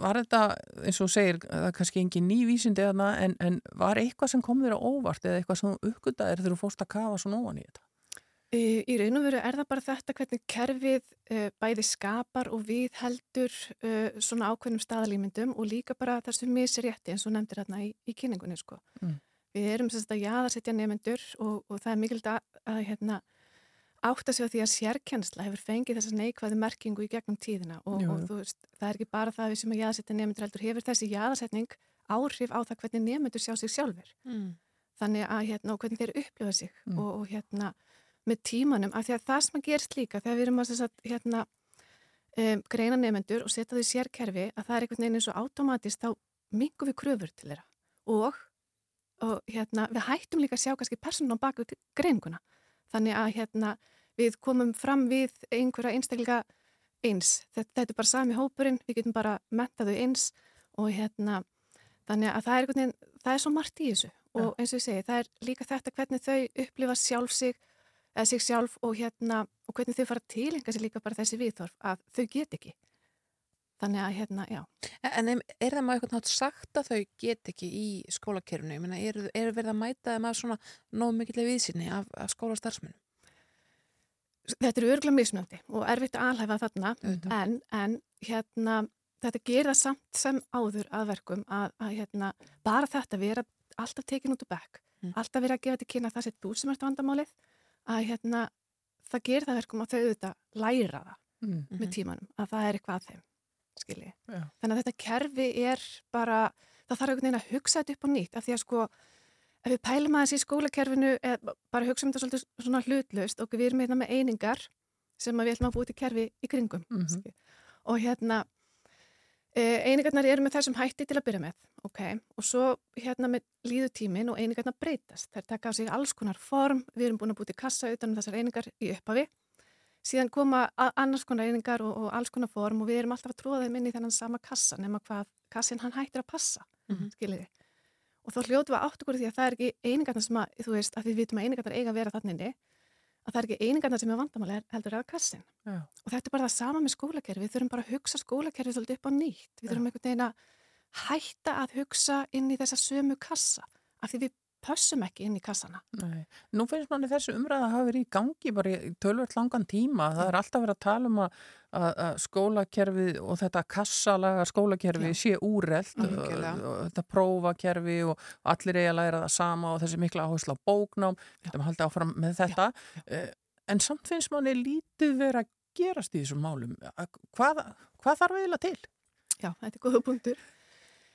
var þetta eins og segir, það er kannski engin ný vísindi þarna, en, en var eitthvað sem kom þér á óvart eða eitthvað sem þú uppgötaðir þegar þú fórst að kafa svona ofan í þetta? Í í raun og veru er það bara þetta hvernig kerfið uh, bæði skapar og við heldur uh, svona ákveðnum staðalímyndum og líka bara þessu misrétti eins og nefndir hérna í, í kynningunni sko. Mm. Við erum sérst að jaðarsetja nefnendur og, og það er mikilvægt að, að hérna, átta sig á því að sérkjensla hefur fengið þessa neikvæðu merkingu í gegnum tíðina og, Jú, og veist, það er ekki bara það að við sem að jaðarsetja nefnendur heldur hefur þessi jaðarsetning áhrif á það hvernig nefnendur sjá sig sjálfur Mm. þannig að hérna hvernig þeir upplifa sig Mm. og, og hérna með tímanum af því að það sem að gerst líka þegar við erum að sagt, hérna um, greina nefnendur og setja þau í sérkerfi að það er einhvern veginn eins og automatist þá mingum við kröfur til þeirra og og hérna, við hættum líka að sjá kannski persónum á baku greininguna. Þannig að hérna, við komum fram við einhverja einstaklega eins. Þetta, þetta er bara sami hópurinn, við getum bara mentaðu eins og hérna, þannig að það er, veginn, það er svo margt í þessu og eins og ég segi, það er líka þetta hvernig þau upplifa sjálf sig eða sig sjálf og hérna og hvernig þau fara til einhversi líka bara þessi viðþorf að þau get ekki. Þannig að hérna, já. En er það maður eitthvað nátt sagt að þau get ekki í skólakerfinu? Ég meina, er, er verið að mæta þeim að svona nóg mikilvæg viðsynni af, af skólastarfsmunum? Þetta eru örgulega mismunandi og erfitt að alhæfa þarna en, en hérna þetta gerir það samt sem áður að verkum að, að hérna, bara þetta vera alltaf tekin út úr bekk, alltaf vera að gefa til kynna að það sé þú sem ert vandamálið að hérna, það gerir það verkum að þau auðvitað læra það Mm. með tímanum, að það er eitthvað að þeim skilji. Já. Þannig að þetta kerfi er bara, það þarf einhvern veginn að hugsa þetta upp á nýtt af því að sko ef við pælum aðeins í skólakerfinu eða bara hugsa um þetta svolítið svona hlutlaust og við erum hérna með einingar sem að við ætlum að búið til kerfi í kringum Mhm. og hérna einingarnar eru með þessum hætti til að byrja með ok, og svo hérna með líðutímin og einingarnar breytast. Þær taka á sig alls konar form, við erum búin að búið til kassa utan um þessar einingar í upphafi. Síðan koma annars konar einingar og, og alls konar form og við erum alltaf að tróða þeim inn í þennan sama kassa nema hvað kassin hann hættir að passa Mhm. skiljiði og þá hljótu við átt okkur því að það er ekki einingarnar sem að, þú veist, að við vitum að einingarnar eiga að vera þannig inni, að það er ekki einingarnar sem er vandamáli heldur eða kassin Já. og þetta er bara það sama með skólakerfi, við þurfum bara að hugsa skólakerfi svolítið upp á nýtt, við þurfum einhvern veginn að hætta að hugsa inn í þessa sömu kassa, af því við pössum ekki inn í kassana. Nei. Nú finnst manni þessu umræða að hafa verið í gangi bara í tölvöld langan tíma. Það er alltaf verið að tala um að, að, skólakerfið og þetta kassalaga skólakerfi sé og þetta prófakerfi og allir eiga læra það sama og þessi mikla áherslu á bóknám. Þetta er haldið áfram með þetta. Eh, En samt finnst manni lítið verið að gerast í þessum málum. Hvað, hvað þarf eiginlega til? Já, þetta er góða punktur.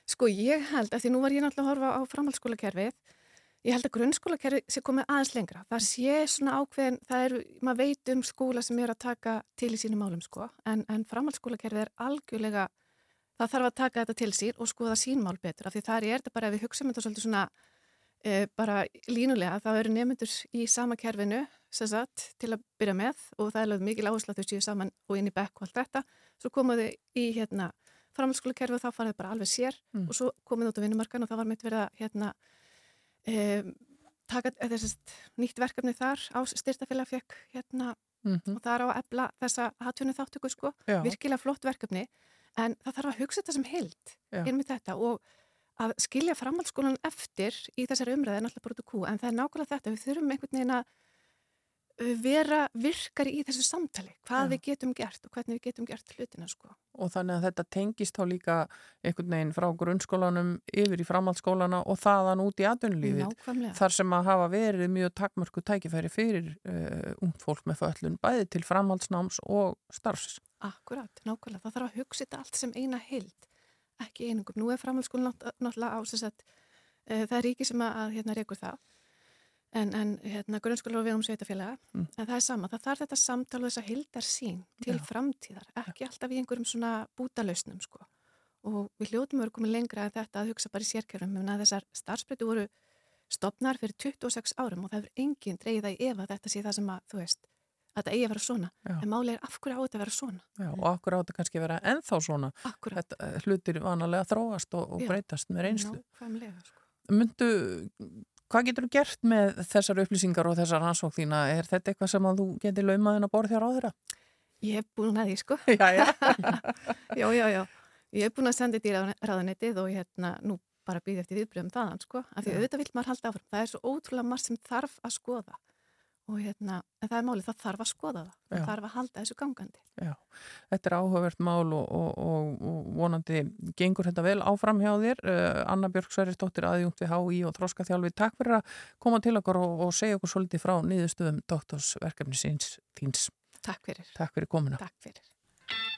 Sko ég held, af því nú var ég náttúrulega að horfa á framhaldsskólakerfið, ég held að grunnskólakerfið sé komið aðeins lengra. Það sé svona ákveðin, það eru, maður veit um skóla sem er að taka til í sínum málum sko, en, en framhaldsskólakerfið er algjörlega, það þarf að taka þetta til sín og skoða sín mál betur, af því það er þetta bara ef við hugsaum þetta svolítið svona e, bara línulega, þá eru nefnendur í sama kerfinu, sem sagt, til að byrja með og það er lögð mikil áherslu að þau séu saman og inn í bekk og allt þetta, svo komuðu í hérna framhaldsskólakerfi og þá farið bara alveg sér Mm. og svo komið út á vinnumarkan og það var mitt verið að hérna, um, taka þessast nýtt verkefni þar á styrtafélag fekk hérna Mhm. og það er á að ebla þessa hattunni þáttöku sko, Já. virkilega flott verkefni en það þarf að hugsa þetta sem inn með þetta og að skilja framhaldsskólan eftir í þessari umræði er náttúrulega bara út úr kú en það er nákvæmlega þetta, við þurfum einhvern veginn að vera virkari í þessu samtali, hvað Já. við getum gert og hvernig við getum gert hlutina sko. og þannig að þetta tengist þá líka einhvern veginn frá grunnskólanum yfir í framhaldsskólana og þaðan út í Nákvæmlega. þar sem að hafa verið mjög takmörku tækifæri fyrir uh, ungt fólk með föllun bæði til framhaldsnáms og starfs Akkurat, nákvæmlega. Það þarf að hugsa þetta allt sem eina heild, ekki einungum. Nú er framhaldsskólinn nátt- náttúrulega á þess að uh, það er ríki sem að hérna reykur það, en, en hérna, grunnskólar og við um sveitafélaga, Mm. en það er sama. Það þarf þetta samtal og þessa heildar sín til Já. framtíðar, ekki alltaf í einhverjum svona bútalausnum, sko. Og við hljótum að vera komið lengra en þetta að hugsa bara í sérkjörnum, menn að þessar starfsbreytu voru stopnar fyrir 26 árum og það hefur enginn dreigið að ef að þetta sé það sem að, þú veist, að þetta eigi að vera svona. Já. En máli er af hverju á þetta að vera svona. Já, og akkur áttu kannski að vera ennþá svona Akkurat. þetta, eh, hlutir vanalega þróast og, og Já. breytast með reynslu Nákvæmlega, sko. Myndu, hvað getur þú gert með þessar upplýsingar og þessar rannsók þína? Er þetta eitthvað sem að þú getur laumaðin að borða þér á þeirra? Ég hef búin að því, sko. Já, já. já, já, já. Ég hef búin að senda þetta í ráð- ráðuneytið og hérna, nú bara býði eftir viðbröðum þaðan, sko. Af því auðvitað vill maður halda áfram. Það er svo ótrúlega margt sem þarf að skoða. Og hérna, en það er málið, það þarf að skoða það. Það Já. þarf að halda þessu gangandi. Já, þetta er áhugavert mál og, og, og, og vonandi gengur þetta vel áfram hjá þér. Uh, Anna Björg Sverrisdóttir aðjungt við HÍ og Þróskaþjálfi. Takk fyrir að koma til okkur og, og segja okkur svolítið frá niðurstöðum doktorsverkefni síns þíns. Takk fyrir. Takk fyrir komuna. Takk fyrir.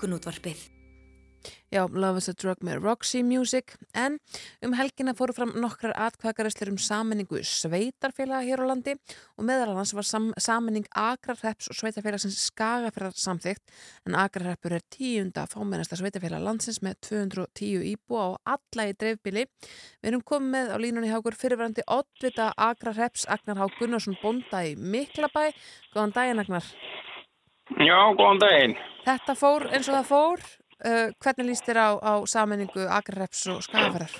morgunútvarpið. Já, Love is a Drug með Roxy Music en um helgina fóru fram nokkrar atkvækaræslir um saminningu sveitarfélaga hér á landi og meðal annars var sam saminning Akrarreps og sveitarfélagsins Skagafjörðar samþygt en Akrarreppur er tíunda fámennasta sveitarfélag landsins með 210 íbúa og alla í dreifbili. Við erum komið með á línunni hákur fyrirverandi oddvita Akrarreps Agnar Há Gunnarsson Bonda í Miklabæ. Góðan daginn Agnar. Já, góðan daginn. Þetta fór eins og það fór. Uh, hvernig líst þér á, á sammenningu Akrareps og Skagafærar?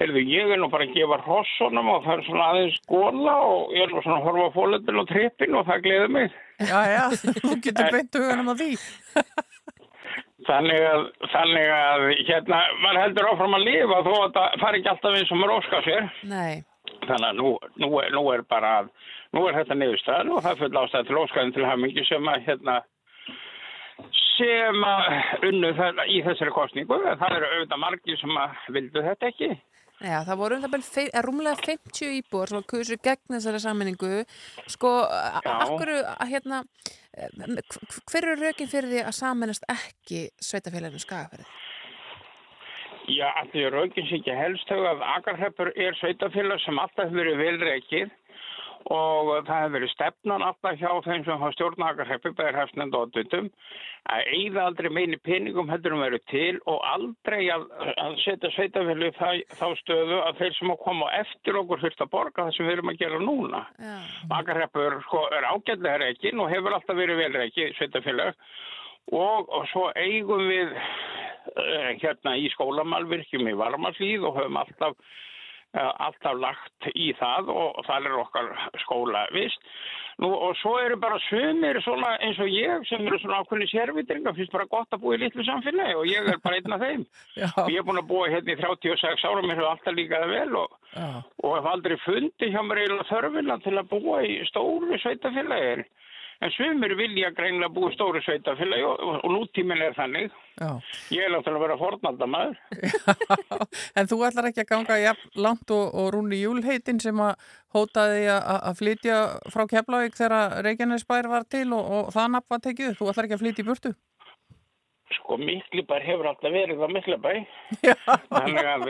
Heyrðu, ég er nú bara að gefa hrossunum og það er svona aðeins skóla og ég er nú svona að horfa á fólöndin og trippin og það gleður mig. Já, já, þú getur beint huganum á því. Þannig að, þannig að, hérna, maður heldur áfram að lifa þó að það fari ekki alltaf eins og maður óskar sér. Nei. Þannig að nú, nú, er, nú er bara, nú er þetta niðurstaðan og það er full ástæð til óskaðin til hamingi sem að, hérna, sem að unnu þetta í þessari kostningu. Það eru auðvitað margir sem að vildu þetta ekki. Já, það voru um það byrja fe rúmlega 50 íbúar sem var kusu gegn þessari sammenningu. Sko, akkur, hérna, eh, hver eru rökin fyrir því að samennast ekki sveitafélaginu skagafærið? Já, allir raugin sér ekki helst þau að Akarhreppur er sveitafélag sem alltaf hefur verið velreikið og það hefur verið stefnan alltaf hjá þeim sem hafa stjórn Akarhreppi, bæðir hefstnend og oddvitum, að eigða aldrei meini peningum heldur um verið til og aldrei að, að setja sveitafélagi þá stöðu að þeir sem að koma á eftir okkur fyrst að borga það sem við erum að gera núna. Akarhreppur sko, er ágætlega reikin og hefur alltaf verið velreikið sveitafélag og, og svo eigum við uh, hérna í skólamalvirkjum í Varmalíð og höfum alltaf eh, alltaf lagt í það og, og það er okkar skóla vist. Nú og svo eru bara sumir svona eins og ég sem eru svona ákveðni sérvitringa, finnst bara gott að búa í litlu samfélagi og ég er bara einn af þeim. Já. Og ég er búin að búa hérna í 36 ára, mér hefur alltaf líkaði vel og, og hef aldrei fundið hjá mér eiginlega þörfina til að búa í stóru sveitafélagi. En sumir vilja greinlega búa í stóru sveitafélagi og, og, og nútíminn er þannig. Já. Ég er náttúrulega að vera fornaldamaður. En þú ætlar ekki að ganga jafn langt og, og rúni júlheitin sem að hótaði að flytja frá Keflavík þegar Reykjanesbær var til og, og það nafn var tekið. Þú ætlar ekki að flytja í burtu? Sko Miklibær hefur alltaf verið á Miklibæ. Þannig að,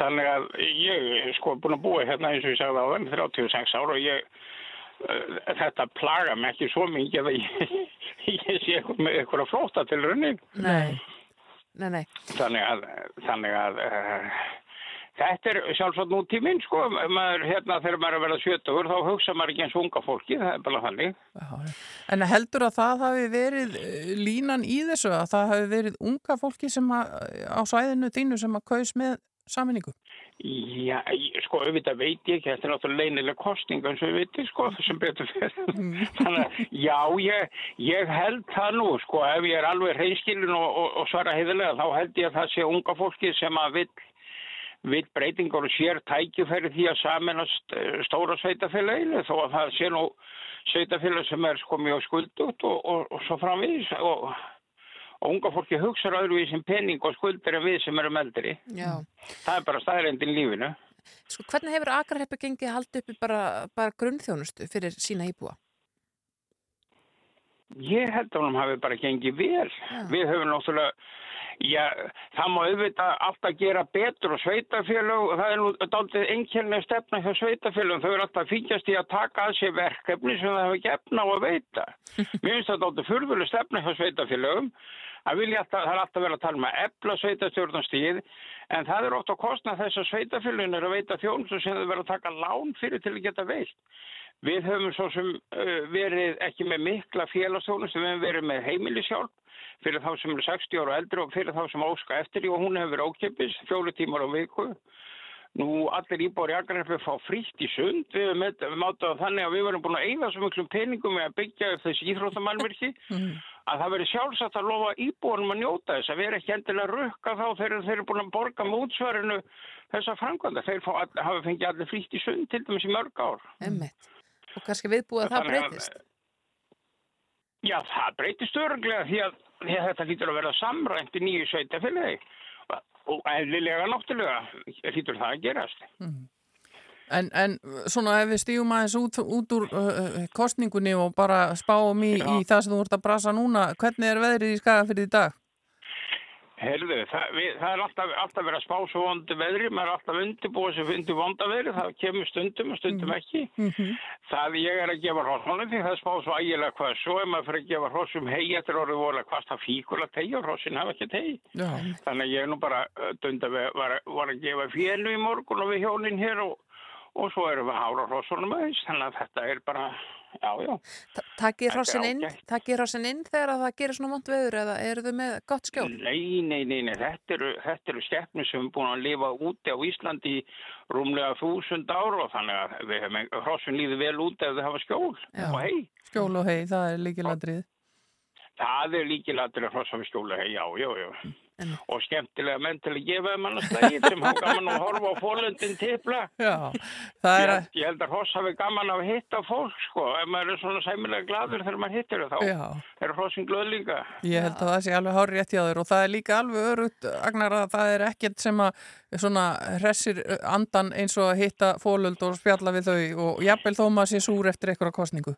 þannig að ég er sko búin að búa hérna eins og ég sagði á þeim 36 ára og ég, þetta plaga mig ekki svo mikið að ég, ég sé eitthvað með eitthvað flóta til runnin. Nei, nei, nei. Þannig að, þannig að uh, þetta er sjálfsagt nútíminn sko, maður, hérna þegar maður er að vera 70 þá hugsa maður ekki eins unga fólki, það er bara þannig. En heldur að það hafi verið eh, línan í þessu að það hafi verið unga fólki sem að, á svæðinu þínu sem að kaus með saminningu? Já, sko, auðvitað veit ég ekki, þetta er náttúrulega leynileg kostning eins og við veitum, sko, sem betur fyrir. Þannig að, já, ég, ég held það nú, sko, ef ég er alveg hreinskilin og, og, og svara heiðilega, þá held ég að það sé unga fólki sem að vill, vill breytingar og sér tækifæri því að saminast stóra sveitafélaginu, þó að það sé nú sveitafélag sem er sko mjög skuldut og, og, og svo framvís og, og unga fólki hugsaður öðruvís sem penning og skuldir en við sem erum eldri. Já. Það er bara staðrendin lífinu. Sko, hvernig hefur Akraheppi gengið halda uppi bara, bara grunnþjónustu fyrir sína íbúa? Ég held að hún hafi bara gengið vel. Við höfum náttúrulega, já, það má auðvitað alltaf gera betur og sveitafélög, það er nú dálítið einnkjörlega stefna hjá sveitafélögum, þau eru alltaf fíkjast í að taka að sér verkefni sem það hefur gefna á að veita. Mér finnst það dálítið furðuleg stefna hjá sveitafélögum, að vilja alltaf, það er alltaf verið að tala um að efla sveitastjórnastíð, en það er ótt að kostna þess að sveitafélögin er að veita þjónustu sem þau verið að taka lán fyrir til að geta veilt. Við höfum svo sem uh, verið ekki með mikla félagsþjónustu, við höfum verið með heimilishjálp fyrir þá sem eru 60 ára eldri og fyrir þá sem óska eftir og hún hefur ókipis fjóru tímar á viku. Nú allir íbúar í Akrahreppi fá frítt í sund, við höfum við mátum það þannig að við varum búin að eigða svo miklum peningum með að byggja upp þessi íþróttamannverki að það verið sjálfsagt að lofa íbúanum að njóta þess að vera ekki endilega rukka þá þegar þeir eru búin að borga með útsvarinu þessa framkvæmda. Þeir fá, all- hafa fengið allir frítt í sund til dæmis í mörg ár. Emmitt. Og kannski viðbúið að það Þannig að- breytist. Já, það breytist öruglega því að, því að þetta lítur að vera samrænt í nýju sveitafélagi og eðlilega náttúrulega lítur það að gerast. En, en svona ef við stígum aðeins út, út úr uh, kostningunni og bara spáum í, í það sem þú ert að brasa núna, hvernig er veðrið í skagafyrði í dag? Herðu, það, við, það er alltaf, alltaf verið að spá svo vondu veðri, maður er alltaf undirbúið sem undir vonda veðri, það kemur stundum og stundum ekki. Það ég er að gefa hrossmáli því það er spáð svo ægilega hvað svo ef maður fyrir að gefa hrossum hei eftir orðið voru hvað það fíkul að tegja og hrossin hafa ekki tegi. Þannig að ég er nú bara uh, dunda við, var, var að gefa fjölu í morgun og við hjónin hér og, og svo erum við að hára hrossunum aðeins, þannig að þetta er bara, já, já. Takið Þetta er hrossin inn, hrossin inn þegar að það gerir svona vond veður eða eru þau með gott skjól? Nei, nei, nei, nei, þetta eru, þetta eru stefnir sem er búin að lifa úti á Íslandi í rúmlega þúsund ára og þannig að við hrossun líður vel út ef þau hafa skjól og hei. Skjól og hei, það er líkiladrið. Það er líkilættir að hrossa við skjóla, hei, já, já, já. Og skemmtilega menn til að gefa þeim annars slægir sem hafa gaman að horfa á fólöndin tipla. Já, það er Ég, að... ég held að hross hafi gaman að hitta fólk, sko. Ef maður er svona sæmilega gladur þegar maður hittir þau, Já. þá er hrossin glöð líka. Ég held að það sé alveg hár rétt hjá þér og það er líka alveg örugt, Agnar, að það er ekkert sem að svona hressir andan eins og að hitta fólöld og spjalla við þau og jafnvel þó maður sé súr eftir eitthvað kostningu.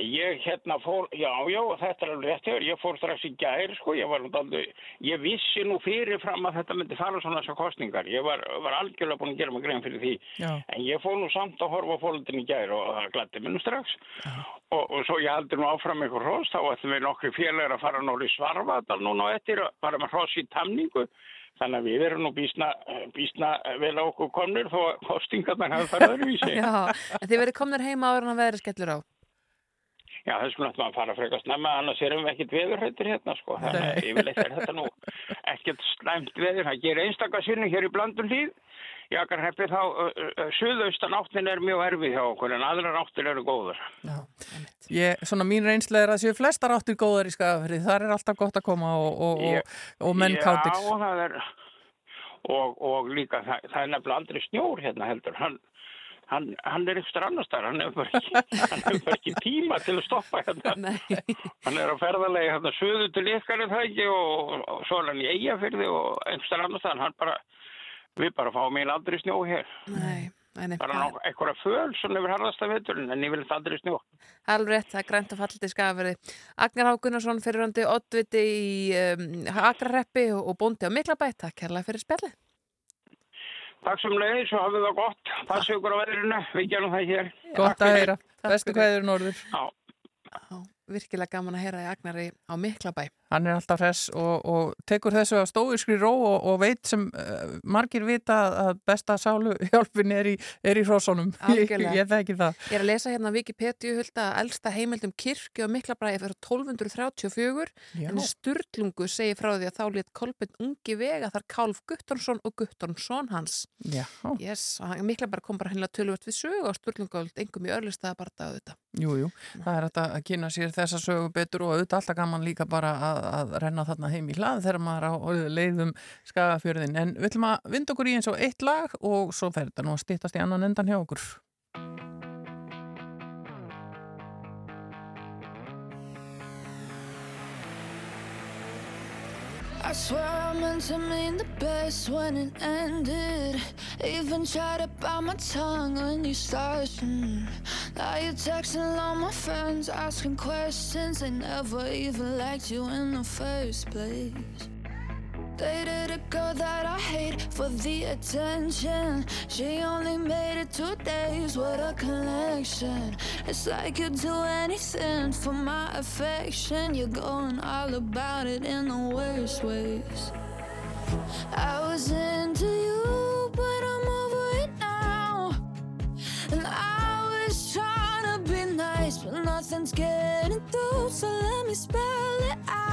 Ég hérna fór, já, já, þetta er alveg rétt hjá, þér. ég fór strax í gær, sko, ég var aldrei, ég vissi nú fyrirfram að þetta myndi fara svona þessar kostningar, ég var, var algjörlega búin að gera mig grein fyrir því, Já. en ég fór nú samt að horfa fólundin í gær og það glætti mér nú strax, og, og svo ég haldi nú áfram ykkur hross, þá ættum við nokkri félagar að fara nóri svarfaðal núna á eftir, að fara með hross í tamningu, þannig að við erum nú bísna, bísna vel á okkur komnir þó að kostingarnar hafa farið öðruvísi. Já, en þið verið komnir heima áður en að veðri skellur á. Já, þess vegna ættum að fara frekar snemma, annars erum við ekkert veðurhættir hérna, sko. Þannig að yfirleitt er þetta nú ekkert slæmt veður. Það gerir einstakasvinni hér í blandum hlýð. Í Akarheppi þá, uh, uh, suðaustan áttin er mjög erfið hjá okkur, en aðrar áttir eru góður. Ég, svona mín reynslega er að séu flestar áttir góðar í skafafrið, þar er alltaf gott að koma og, og, og, og menn kátir. Já, það er, og, og líka það, það er nefnilega aldrei snjór hérna heldur. Hann, hann, hann er eitthvað annar staðar, hann hefur bara ekki, tíma til að stoppa hérna. hann er á ferðalegi hérna söðu til ykkar er það ekki og, og svo er hann í eigafyrði og einhverstaðar annar staðar, hann bara, við bara fáum meil aldrei snjó hér. Nei, nei, nei. Bara ná, einhverja föl sem hefur harðasta veturinn, en ég vil þetta aldrei snjó. Alveg það er grænt og fallið í skafverði. Agnar Há Gunnarsson fyrirhandi oddviti í um, Akrarreppi og, bóndi á Miklabætt. Takk kærlega fyrir spjallið. Takk sem leiði, svo hafið það gott. Passu ykkur á veðrinu, við gerum það hér. Gott að heyra. Bestu kveður norður. Já. Virkilega gaman að heyra í Agnari á Miklabæ. Hann er alltaf hress og, og tekur þessu á stóiskri ró og, og veit sem uh, margir vita að besta sálu hjálpin er í, í hrósunum. Ég, ég þekki það. Ég er að lesa hérna Wikipedia hulda að elsta heimildum kirkju á Miklabæi fyrir 1234 Já. en Sturlungu segir frá því að þá létt Kolbjörn ungi vega þar Kálf Guttonsson og Guttonsson hans. Já. Yes, Miklabæi kom bara hennilega tölvöld við sögu og Sturlungöld engum í örlistaða bara dagðu þetta. Jú, jú, það er að kynna sér þessa sögu betur og auðvitað alltaf gaman líka bara að, að renna þarna heim í hlað þegar maður á leiðum skagafjörðin. En við ætlum að vinda okkur í eins og eitt lag og svo fer þetta nú að stýttast í annan endan hjá okkur. I swear I meant to mean the best when it ended. Even tried to bite my tongue when you started. mm. Now you're texting all my friends, asking questions. They never even liked you in the first place. Dated a girl that I hate for the attention. She only made it two days with a connection. It's like you'd do anything for my affection. You're going all about it in the worst ways. I was into you, but I'm over it now. And I was trying to be nice, but nothing's getting through. So let me spell it out.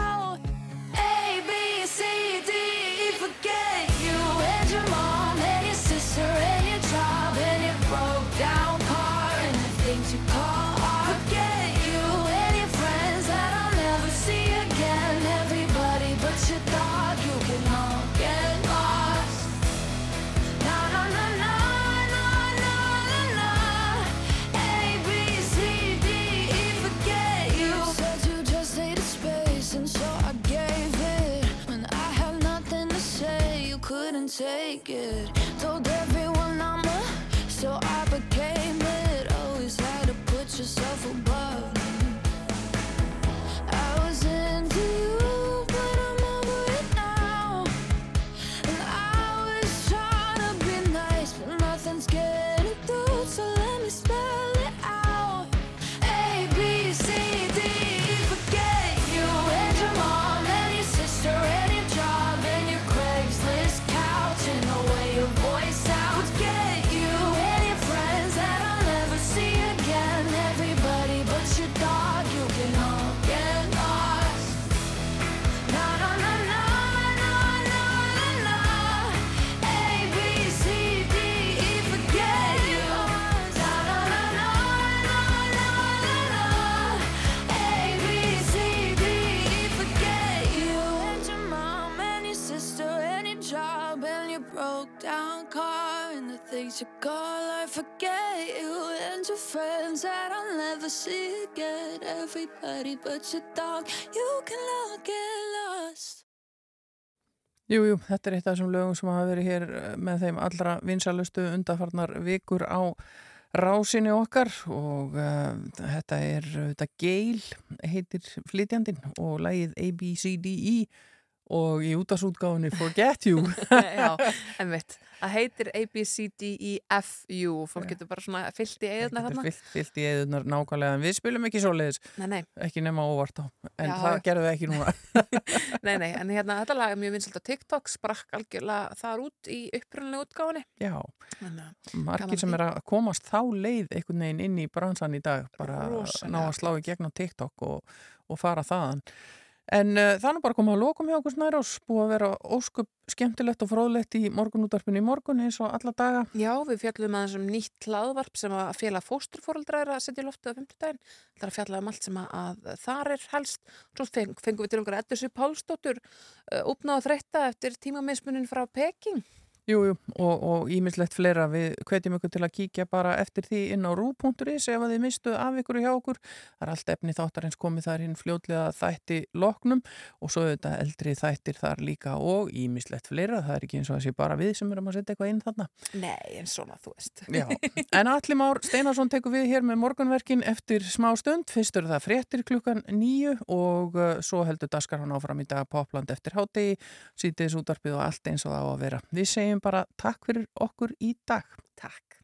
Friends that I'll never see again. Everybody but your dog, you can all get lost. Jú, jú, þetta er eitt af þessum lögum sem hafa verið hér eh, með þeim allra vinsalustu undarfarnar vikur á rásinni okkar og uh, þetta er þetta Geil heitir flytjandinn og lagið ABCDE og í útasútgáfinni Forget You Já, einmitt. Það heitir ABCDEFU og fólk getur bara svona fyllt í Þetta þarna. fyllt, fyllt í eðunar nákvæmlega en við spilum ekki svoleiðis, Nei, nei. ekki nema óvart á en Já, það gerðum við ekki núna Nei, nei, en hérna þetta lag er mjög vinsalt á TikTok, sprakk algjörlega þar út í upprunlega útgáfinni. Já, að margir sem er að komast þá leið einhvern veginn inn í bransan í dag bara Rosalega. ná að slá í gegn á TikTok og, og fara þaðan en uh, er nú bara komið að lokum hjá okkur snærós búið að vera óskup skemmtilegt og fróðlegt í morgunútarpinu í morgun eins og alla daga Já, við fjallum aðeins um nýtt hlaðvarp sem að félag fósturfóreldra er að setja í loftið á 50 daginn. Það er að fjalla um allt sem að, að þar er helst. Svo feng, fengum við til okkar Eddursvi Pálsdóttur uh, uppnáða þreytta eftir tímamismunin frá Peking. Jú, jú, og, og ímislegt fleira við hvetjum ykkur til að kíkja bara eftir því inn á rú.is ef að þið mistu af ykkur hjá okkur. Það er allt efni þáttarins komið þar hinn fljótlega þætti loknum og svo þetta eldri þættir þar líka og ímislegt fleira. Það er ekki eins og þessi bara við sem erum að setja eitthvað inn þarna. Nei, en svona, þú veist. Já, en Alli Már Steinarsson tekur við hér með morgunverkin eftir smá stund. Fyrst eru það fréttir klukkan nýju og uh, svo heldur Daskar hann áfram í dag Segjum bara takk fyrir okkur í dag. Takk.